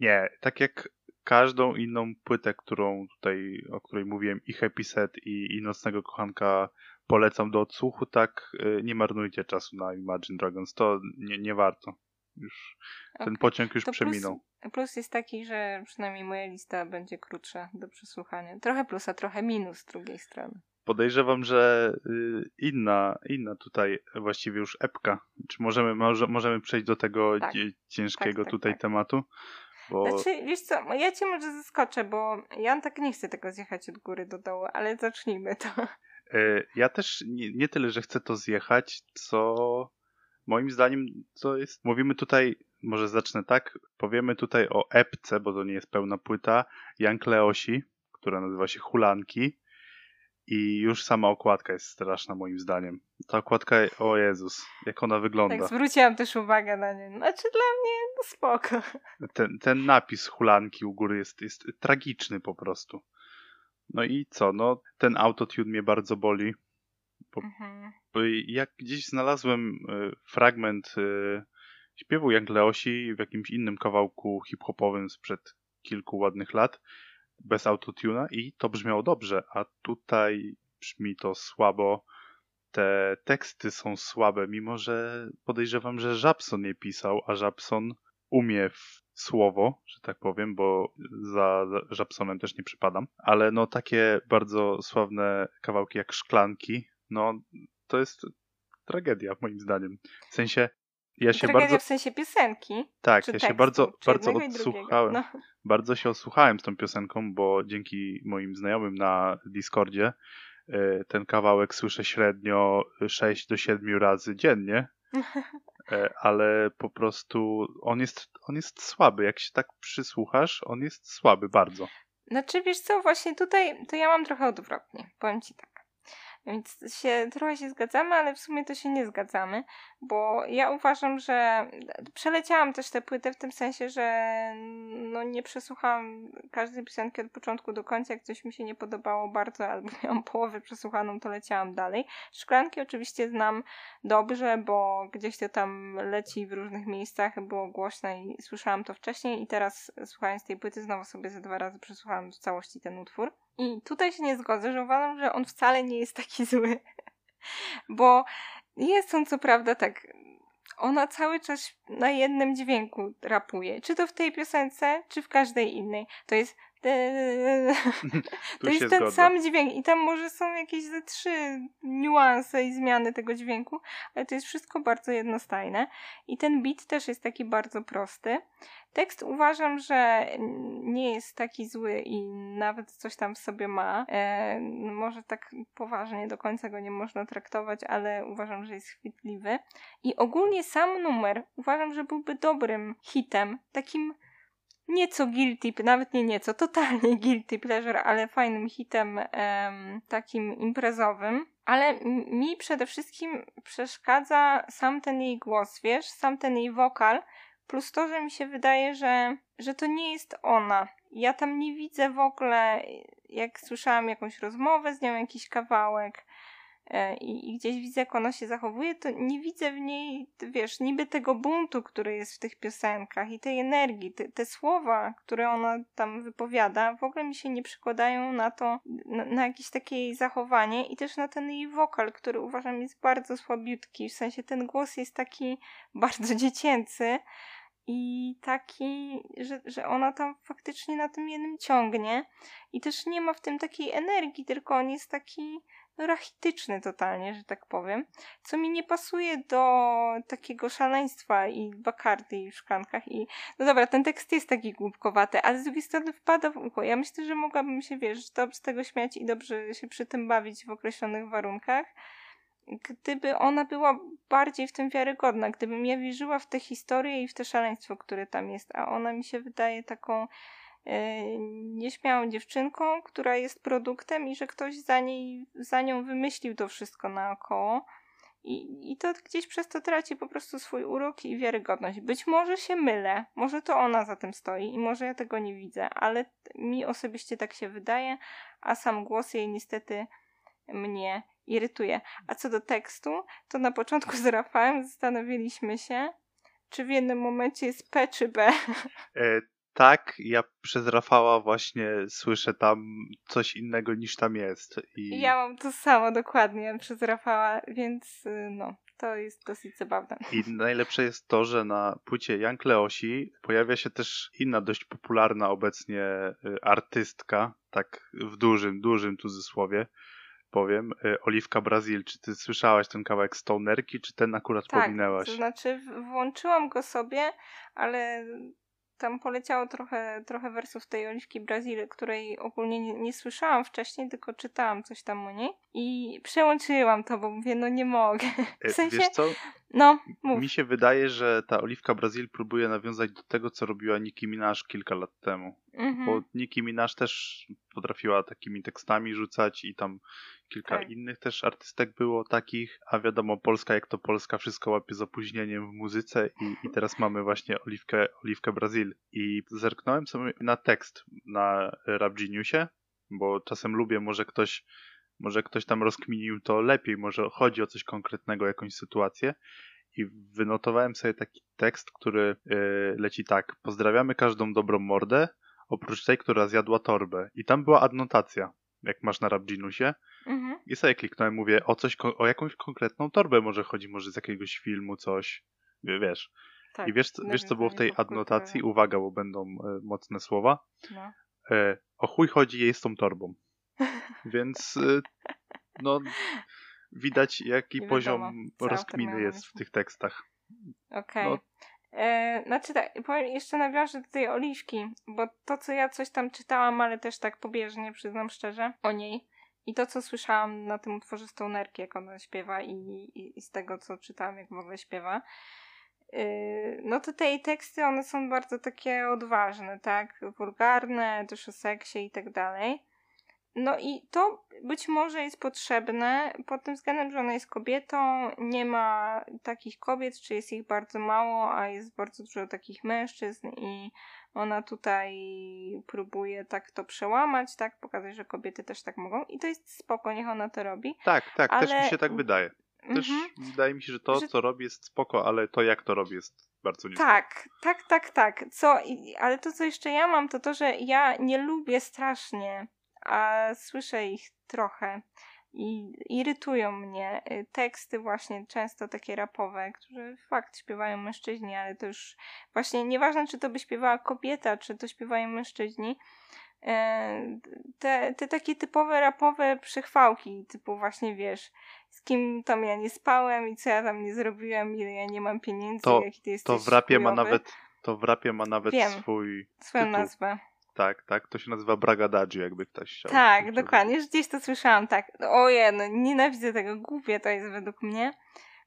Nie, tak jak każdą inną płytę, którą tutaj, o której mówiłem, i Happy Set, i, i Nocnego Kochanka polecam do odsłuchu, tak y, nie marnujcie czasu na Imagine Dragons, to nie, nie warto. Już okay. ten pociąg już to przeminął. Plus, plus jest taki, że przynajmniej moja lista będzie krótsza do przesłuchania. Trochę plus, a trochę minus z drugiej strony. Podejrzewam, że y, inna, inna tutaj właściwie już epka. Czy możemy, może, możemy przejść do tego tak. ciężkiego tak, tak, tutaj tak. tematu? Bo... Znaczy, wiesz co, ja cię może zaskoczę, bo ja tak nie chcę tego zjechać od góry do dołu, ale zacznijmy to. E, ja też nie, nie tyle, że chcę to zjechać, co moim zdaniem to jest. Mówimy tutaj, może zacznę tak, powiemy tutaj o epce, bo to nie jest pełna płyta, Jank Leosi, która nazywa się Hulanki. I już sama okładka jest straszna moim zdaniem. Ta okładka, o Jezus, jak ona wygląda. Tak, zwróciłam też uwagę na nią. Znaczy dla mnie no spoko. Ten, ten napis hulanki u góry jest, jest tragiczny po prostu. No i co? No, ten autotune mnie bardzo boli. Bo, mhm. bo jak gdzieś znalazłem y, fragment y, śpiewu Jank Leosi w jakimś innym kawałku hip-hopowym sprzed kilku ładnych lat, bez autotuna i to brzmiało dobrze, a tutaj brzmi to słabo. Te teksty są słabe, mimo że podejrzewam, że Żabson je pisał, a Żabson umie w słowo, że tak powiem, bo za Żabsonem też nie przypadam, ale no takie bardzo sławne kawałki jak Szklanki, no to jest tragedia moim zdaniem. W sensie ja się tragedia bardzo w sensie piosenki. Tak, ja tekstu, się bardzo bardzo odsłuchałem. No. Bardzo się odsłuchałem z tą piosenką, bo dzięki moim znajomym na Discordzie e, ten kawałek słyszę średnio 6 do 7 razy dziennie. E, ale po prostu on jest, on jest słaby. Jak się tak przysłuchasz, on jest słaby bardzo. Znaczy, wiesz co, właśnie tutaj to ja mam trochę odwrotnie. Powiem ci tak. Więc się, trochę się zgadzamy, ale w sumie to się nie zgadzamy, bo ja uważam, że przeleciałam też tę płytę w tym sensie, że no nie przesłuchałam każdej piosenki od początku do końca. Jak coś mi się nie podobało bardzo, albo miałam połowę przesłuchaną, to leciałam dalej. Szklanki oczywiście znam dobrze, bo gdzieś to tam leci w różnych miejscach, było głośne i słyszałam to wcześniej i teraz słuchając tej płyty znowu sobie ze dwa razy przesłuchałam w całości ten utwór. I tutaj się nie zgodzę, że uważam, że on wcale nie jest taki zły. Bo jest on co prawda tak. Ona cały czas na jednym dźwięku rapuje. Czy to w tej piosence, czy w każdej innej. To jest to jest ten sam dźwięk i tam może są jakieś ze trzy niuanse i zmiany tego dźwięku, ale to jest wszystko bardzo jednostajne i ten beat też jest taki bardzo prosty. Tekst uważam, że nie jest taki zły i nawet coś tam w sobie ma. E, może tak poważnie do końca go nie można traktować, ale uważam, że jest chwytliwy. I ogólnie sam numer uważam, że byłby dobrym hitem, takim nieco guilty, nawet nie nieco, totalnie guilty pleasure, ale fajnym hitem em, takim imprezowym. Ale mi przede wszystkim przeszkadza sam ten jej głos, wiesz, sam ten jej wokal, plus to, że mi się wydaje, że, że to nie jest ona. Ja tam nie widzę w ogóle, jak słyszałam jakąś rozmowę z nią, jakiś kawałek, i, i gdzieś widzę, jak ona się zachowuje, to nie widzę w niej, wiesz, niby tego buntu, który jest w tych piosenkach i tej energii. Te, te słowa, które ona tam wypowiada, w ogóle mi się nie przykładają na to, na, na jakieś takie jej zachowanie i też na ten jej wokal, który uważam jest bardzo słabiutki. W sensie ten głos jest taki bardzo dziecięcy i taki, że, że ona tam faktycznie na tym jednym ciągnie i też nie ma w tym takiej energii, tylko on jest taki rachityczny totalnie, że tak powiem, co mi nie pasuje do takiego szaleństwa i bakardy w szklankach i no dobra, ten tekst jest taki głupkowaty, ale z drugiej strony wpada w ucho. Ja myślę, że mogłabym się, wiesz, dobrze z tego śmiać i dobrze się przy tym bawić w określonych warunkach, gdyby ona była bardziej w tym wiarygodna, gdybym ja wierzyła w tę historię i w to szaleństwo, które tam jest, a ona mi się wydaje taką nieśmiałą dziewczynką, która jest produktem i że ktoś za, niej, za nią wymyślił to wszystko naokoło. I, I to gdzieś przez to traci po prostu swój urok i wiarygodność. Być może się mylę, może to ona za tym stoi i może ja tego nie widzę, ale mi osobiście tak się wydaje, a sam głos jej niestety mnie irytuje. A co do tekstu, to na początku z Rafałem zastanowiliśmy się, czy w jednym momencie jest P czy B. E, tak, ja przez Rafała właśnie słyszę tam coś innego niż tam jest. I... Ja mam to samo dokładnie przez Rafała, więc y, no, to jest dosyć zabawne. I najlepsze jest to, że na płycie Jank Leosi pojawia się też inna dość popularna obecnie y, artystka, tak w dużym, dużym cudzysłowie powiem, y, Oliwka Brazil. Czy ty słyszałaś ten kawałek Stonerki, czy ten akurat tak, powinęłaś? to znaczy włączyłam go sobie, ale tam poleciało trochę, trochę wersów tej Oliwki Brazil, której ogólnie nie, nie, słyszałam wcześniej, tylko czytałam coś tam o niej i przełączyłam to, bo mówię, no nie mogę. W e, sensie, Wiesz co? No, mów. Mi się wydaje, że ta Oliwka Brazil próbuje nawiązać do tego, co robiła Nicki Minaj kilka lat temu. Mhm. Bo Nicki Minaj też potrafiła takimi tekstami rzucać i tam kilka tak. innych też artystek było takich, a wiadomo, Polska jak to Polska wszystko łapie z opóźnieniem w muzyce i, i teraz mamy właśnie Oliwkę, Oliwkę Brazil. I zerknąłem sobie na tekst na Rap Geniusie, bo czasem lubię, może ktoś może ktoś tam rozkminił to lepiej, może chodzi o coś konkretnego, jakąś sytuację. I wynotowałem sobie taki tekst, który yy, leci tak. Pozdrawiamy każdą dobrą mordę, oprócz tej, która zjadła torbę. I tam była adnotacja, jak masz na Rabginusie. Mhm. I sobie kliknąłem, mówię, o coś, o jakąś konkretną torbę może chodzi, może z jakiegoś filmu, coś, wiesz. Tak, I wiesz, wiesz co było w tej adnotacji? Uwaga, bo będą e, mocne słowa. No. E, o chuj chodzi jej z tą torbą. Więc y, no widać jaki Nie poziom wiadomo, rozkminy jest w tych tekstach. Okej. Okay. No. E, znaczy tak, powiem, jeszcze nawiążę do tej Oliwki, bo to co ja coś tam czytałam, ale też tak pobieżnie, przyznam szczerze, o niej i to co słyszałam na tym utworze Stonerki, jak ona śpiewa i, i, i z tego co czytałam, jak w ogóle śpiewa, y, no to te teksty, one są bardzo takie odważne, tak? Wulgarne, też o seksie i tak dalej. No i to być może jest potrzebne pod tym względem, że ona jest kobietą, nie ma takich kobiet, czy jest ich bardzo mało, a jest bardzo dużo takich mężczyzn i ona tutaj próbuje tak to przełamać, tak, pokazać, że kobiety też tak mogą i to jest spoko, niech ona to robi. Tak, tak, ale... też mi się tak wydaje. Też mhm. wydaje mi się, że to, że... co robi jest spoko, ale to jak to robi jest bardzo niespoko. Tak, tak, tak, tak. Co, ale to, co jeszcze ja mam, to to, że ja nie lubię strasznie a słyszę ich trochę i irytują mnie y, teksty właśnie często takie rapowe, które fakt śpiewają mężczyźni, ale to już właśnie nieważne czy to by śpiewała kobieta, czy to śpiewają mężczyźni, e, te, te takie typowe rapowe przychwałki, typu właśnie wiesz, z kim tam ja nie spałem i co ja tam nie zrobiłem, ile ja nie mam pieniędzy, to, jaki ty jesteś To w rapie ma nawet, to w rapie ma nawet Wiem, swój swoją tytuł. nazwę. Tak, tak, to się nazywa Bragadadzi, jakby ktoś chciał. Tak, dokładnie, już gdzieś to słyszałam, tak. Ojej, no nienawidzę tego, głupie to jest według mnie.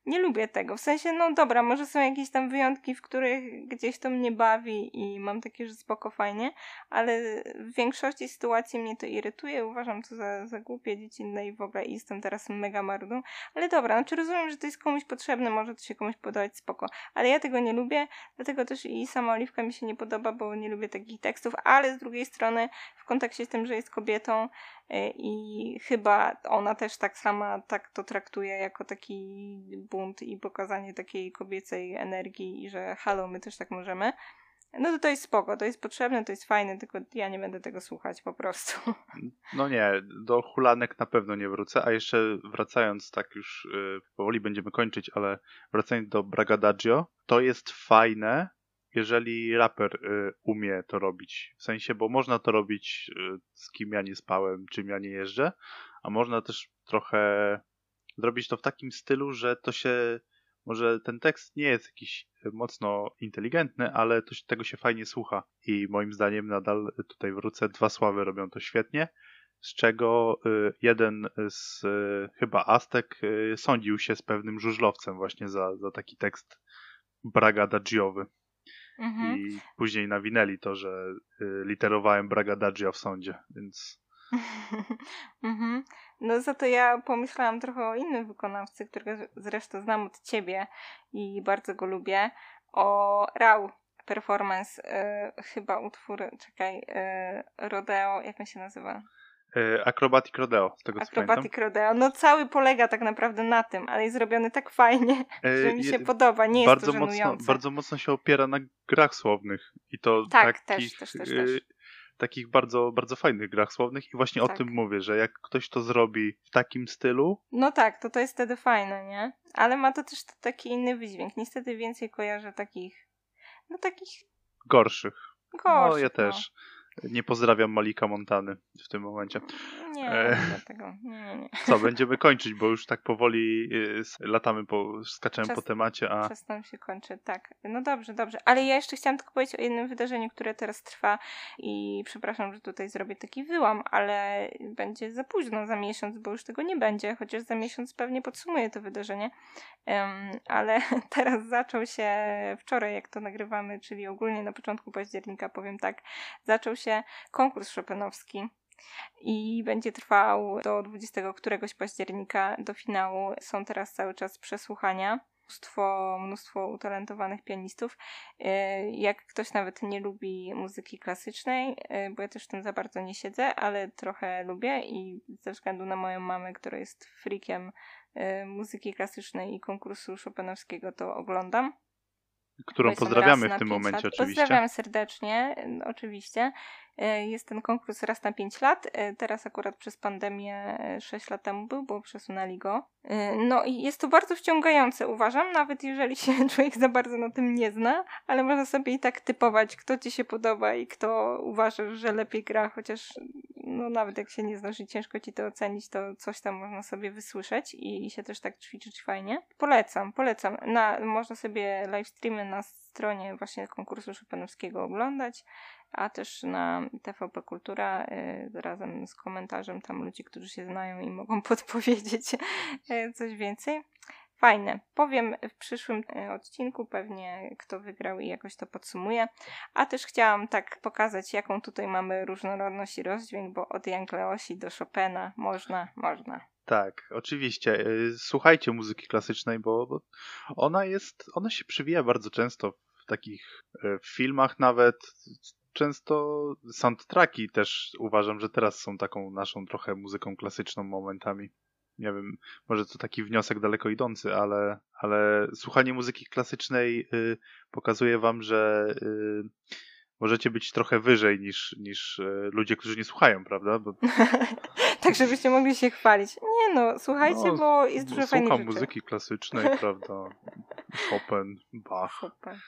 Nie lubię tego. W sensie, no dobra, może są jakieś tam wyjątki, w których gdzieś to mnie bawi i mam takie, że spoko, fajnie, ale w większości sytuacji mnie to irytuje. Uważam to za, za głupie, dziecinne i w ogóle i jestem teraz mega marną. Ale dobra, znaczy rozumiem, że to jest komuś potrzebne, może to się komuś podobać, spoko. Ale ja tego nie lubię, dlatego też i sama Oliwka mi się nie podoba, bo nie lubię takich tekstów, ale z drugiej strony w kontekście z tym, że jest kobietą, i chyba ona też tak sama tak to traktuje jako taki bunt i pokazanie takiej kobiecej energii i że halo, my też tak możemy. No to to jest spoko, to jest potrzebne, to jest fajne, tylko ja nie będę tego słuchać po prostu. No nie, do hulanek na pewno nie wrócę, a jeszcze wracając, tak już yy, powoli będziemy kończyć, ale wracając do Bragadagio, to jest fajne, jeżeli raper y, umie to robić. W sensie, bo można to robić y, z kim ja nie spałem, czym ja nie jeżdżę, a można też trochę zrobić to w takim stylu, że to się może ten tekst nie jest jakiś mocno inteligentny, ale to, tego się fajnie słucha. I moim zdaniem nadal tutaj wrócę, dwa sławy robią to świetnie, z czego y, jeden z chyba Aztek sądził się z pewnym żużlowcem właśnie za, za taki tekst bragadagiowy. Mhm. I później nawinęli to, że y, literowałem Bragadaggia w sądzie, więc... mhm. No za to ja pomyślałam trochę o innym wykonawcy, którego zresztą znam od ciebie i bardzo go lubię. O Rau performance, y, chyba utwór, czekaj, y, Rodeo, jak on się nazywa? E, Acrobatic Rodeo, z tego co Acrobatic pamiętam. Rodeo. No cały polega tak naprawdę na tym, ale jest zrobiony tak fajnie, e, że mi się podoba. Nie bardzo jest to mocno, Bardzo mocno się opiera na grach słownych. I to tak, takich, też, też, też. E, takich bardzo, bardzo fajnych grach słownych i właśnie tak. o tym mówię, że jak ktoś to zrobi w takim stylu... No tak, to to jest wtedy fajne, nie? Ale ma to też taki inny wydźwięk. Niestety więcej kojarzę takich, no takich... Gorszych. Gorszych, no ja też. No. Nie pozdrawiam Malika Montany w tym momencie. Nie, e... dlatego. Nie, nie. Co, będziemy kończyć, bo już tak powoli y, latamy, po, skaczemy Czas, po temacie, a... Czas nam się kończy, tak. No dobrze, dobrze. Ale ja jeszcze chciałam tylko powiedzieć o jednym wydarzeniu, które teraz trwa i przepraszam, że tutaj zrobię taki wyłam, ale będzie za późno, za miesiąc, bo już tego nie będzie, chociaż za miesiąc pewnie podsumuję to wydarzenie. Um, ale teraz zaczął się wczoraj, jak to nagrywamy, czyli ogólnie na początku października, powiem tak, zaczął się konkurs szopenowski i będzie trwał do 20 któregoś października do finału. Są teraz cały czas przesłuchania. Mnóstwo, mnóstwo utalentowanych pianistów. E, jak ktoś nawet nie lubi muzyki klasycznej, e, bo ja też w tym za bardzo nie siedzę, ale trochę lubię i ze względu na moją mamę, która jest freakiem e, muzyki klasycznej i konkursu szopenowskiego, to oglądam którą pozdrawiamy w tym momencie oczywiście. Pozdrawiam serdecznie, oczywiście. E, jest ten konkurs raz na 5 lat. E, teraz akurat przez pandemię 6 e, lat temu był, bo przesunęli go. No i jest to bardzo wciągające, uważam, nawet jeżeli się człowiek za bardzo na tym nie zna, ale można sobie i tak typować, kto ci się podoba i kto uważa, że lepiej gra, chociaż no nawet jak się nie znasz i ciężko ci to ocenić, to coś tam można sobie wysłyszeć i, i się też tak ćwiczyć fajnie. Polecam, polecam. Na, można sobie live streamy na stronie właśnie konkursu Chopinowskiego oglądać a też na TVP Kultura y, razem z komentarzem tam ludzi, którzy się znają i mogą podpowiedzieć y, coś więcej. Fajne. Powiem w przyszłym y, odcinku pewnie, kto wygrał i jakoś to podsumuję. A też chciałam tak pokazać, jaką tutaj mamy różnorodność i rozdźwięk, bo od Jan Kleosi do Chopina można, można. Tak, oczywiście. Słuchajcie muzyki klasycznej, bo, bo ona jest, ona się przywija bardzo często w takich filmach nawet często soundtracki też uważam, że teraz są taką naszą trochę muzyką klasyczną momentami. Nie wiem, może to taki wniosek daleko idący, ale, ale słuchanie muzyki klasycznej y, pokazuje wam, że y, możecie być trochę wyżej niż, niż y, ludzie, którzy nie słuchają, prawda? Bo... tak, żebyście mogli się chwalić. Nie no, słuchajcie, no, bo jest dużo fajnych Słucham muzyki klasycznej, prawda? Chopin, Bach. Chopin.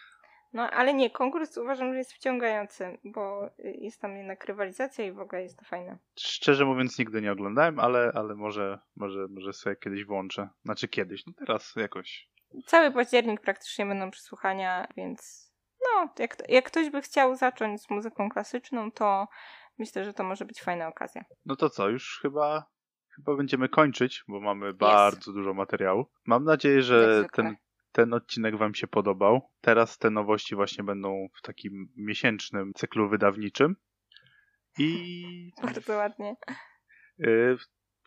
No ale nie, konkurs uważam, że jest wciągający, bo jest tam jednak rywalizacja i w ogóle jest to fajne. Szczerze mówiąc nigdy nie oglądałem, ale, ale może, może, może sobie kiedyś włączę. Znaczy kiedyś, no teraz jakoś. Cały październik praktycznie będą przesłuchania, więc no, jak, jak ktoś by chciał zacząć z muzyką klasyczną, to myślę, że to może być fajna okazja. No to co, już chyba chyba będziemy kończyć, bo mamy bardzo dużo materiału. Mam nadzieję, że ten, ten odcinek Wam się podobał. Teraz te nowości właśnie będą w takim miesięcznym cyklu wydawniczym. I. Bardzo ładnie. Y,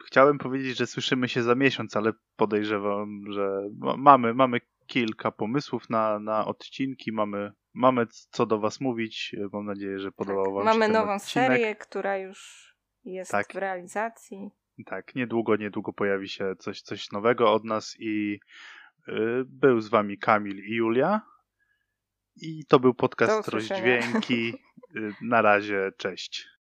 chciałem powiedzieć, że słyszymy się za miesiąc, ale podejrzewam, że mamy, mamy kilka pomysłów na, na odcinki, mamy, mamy co do Was mówić. Mam nadzieję, że podobał tak, Wam mamy się Mamy nową odcinek. serię, która już jest tak. w realizacji. Tak, niedługo, niedługo pojawi się coś, coś nowego od nas i był z Wami Kamil i Julia. I to był podcast Rozdźwięki. Y, na razie, cześć.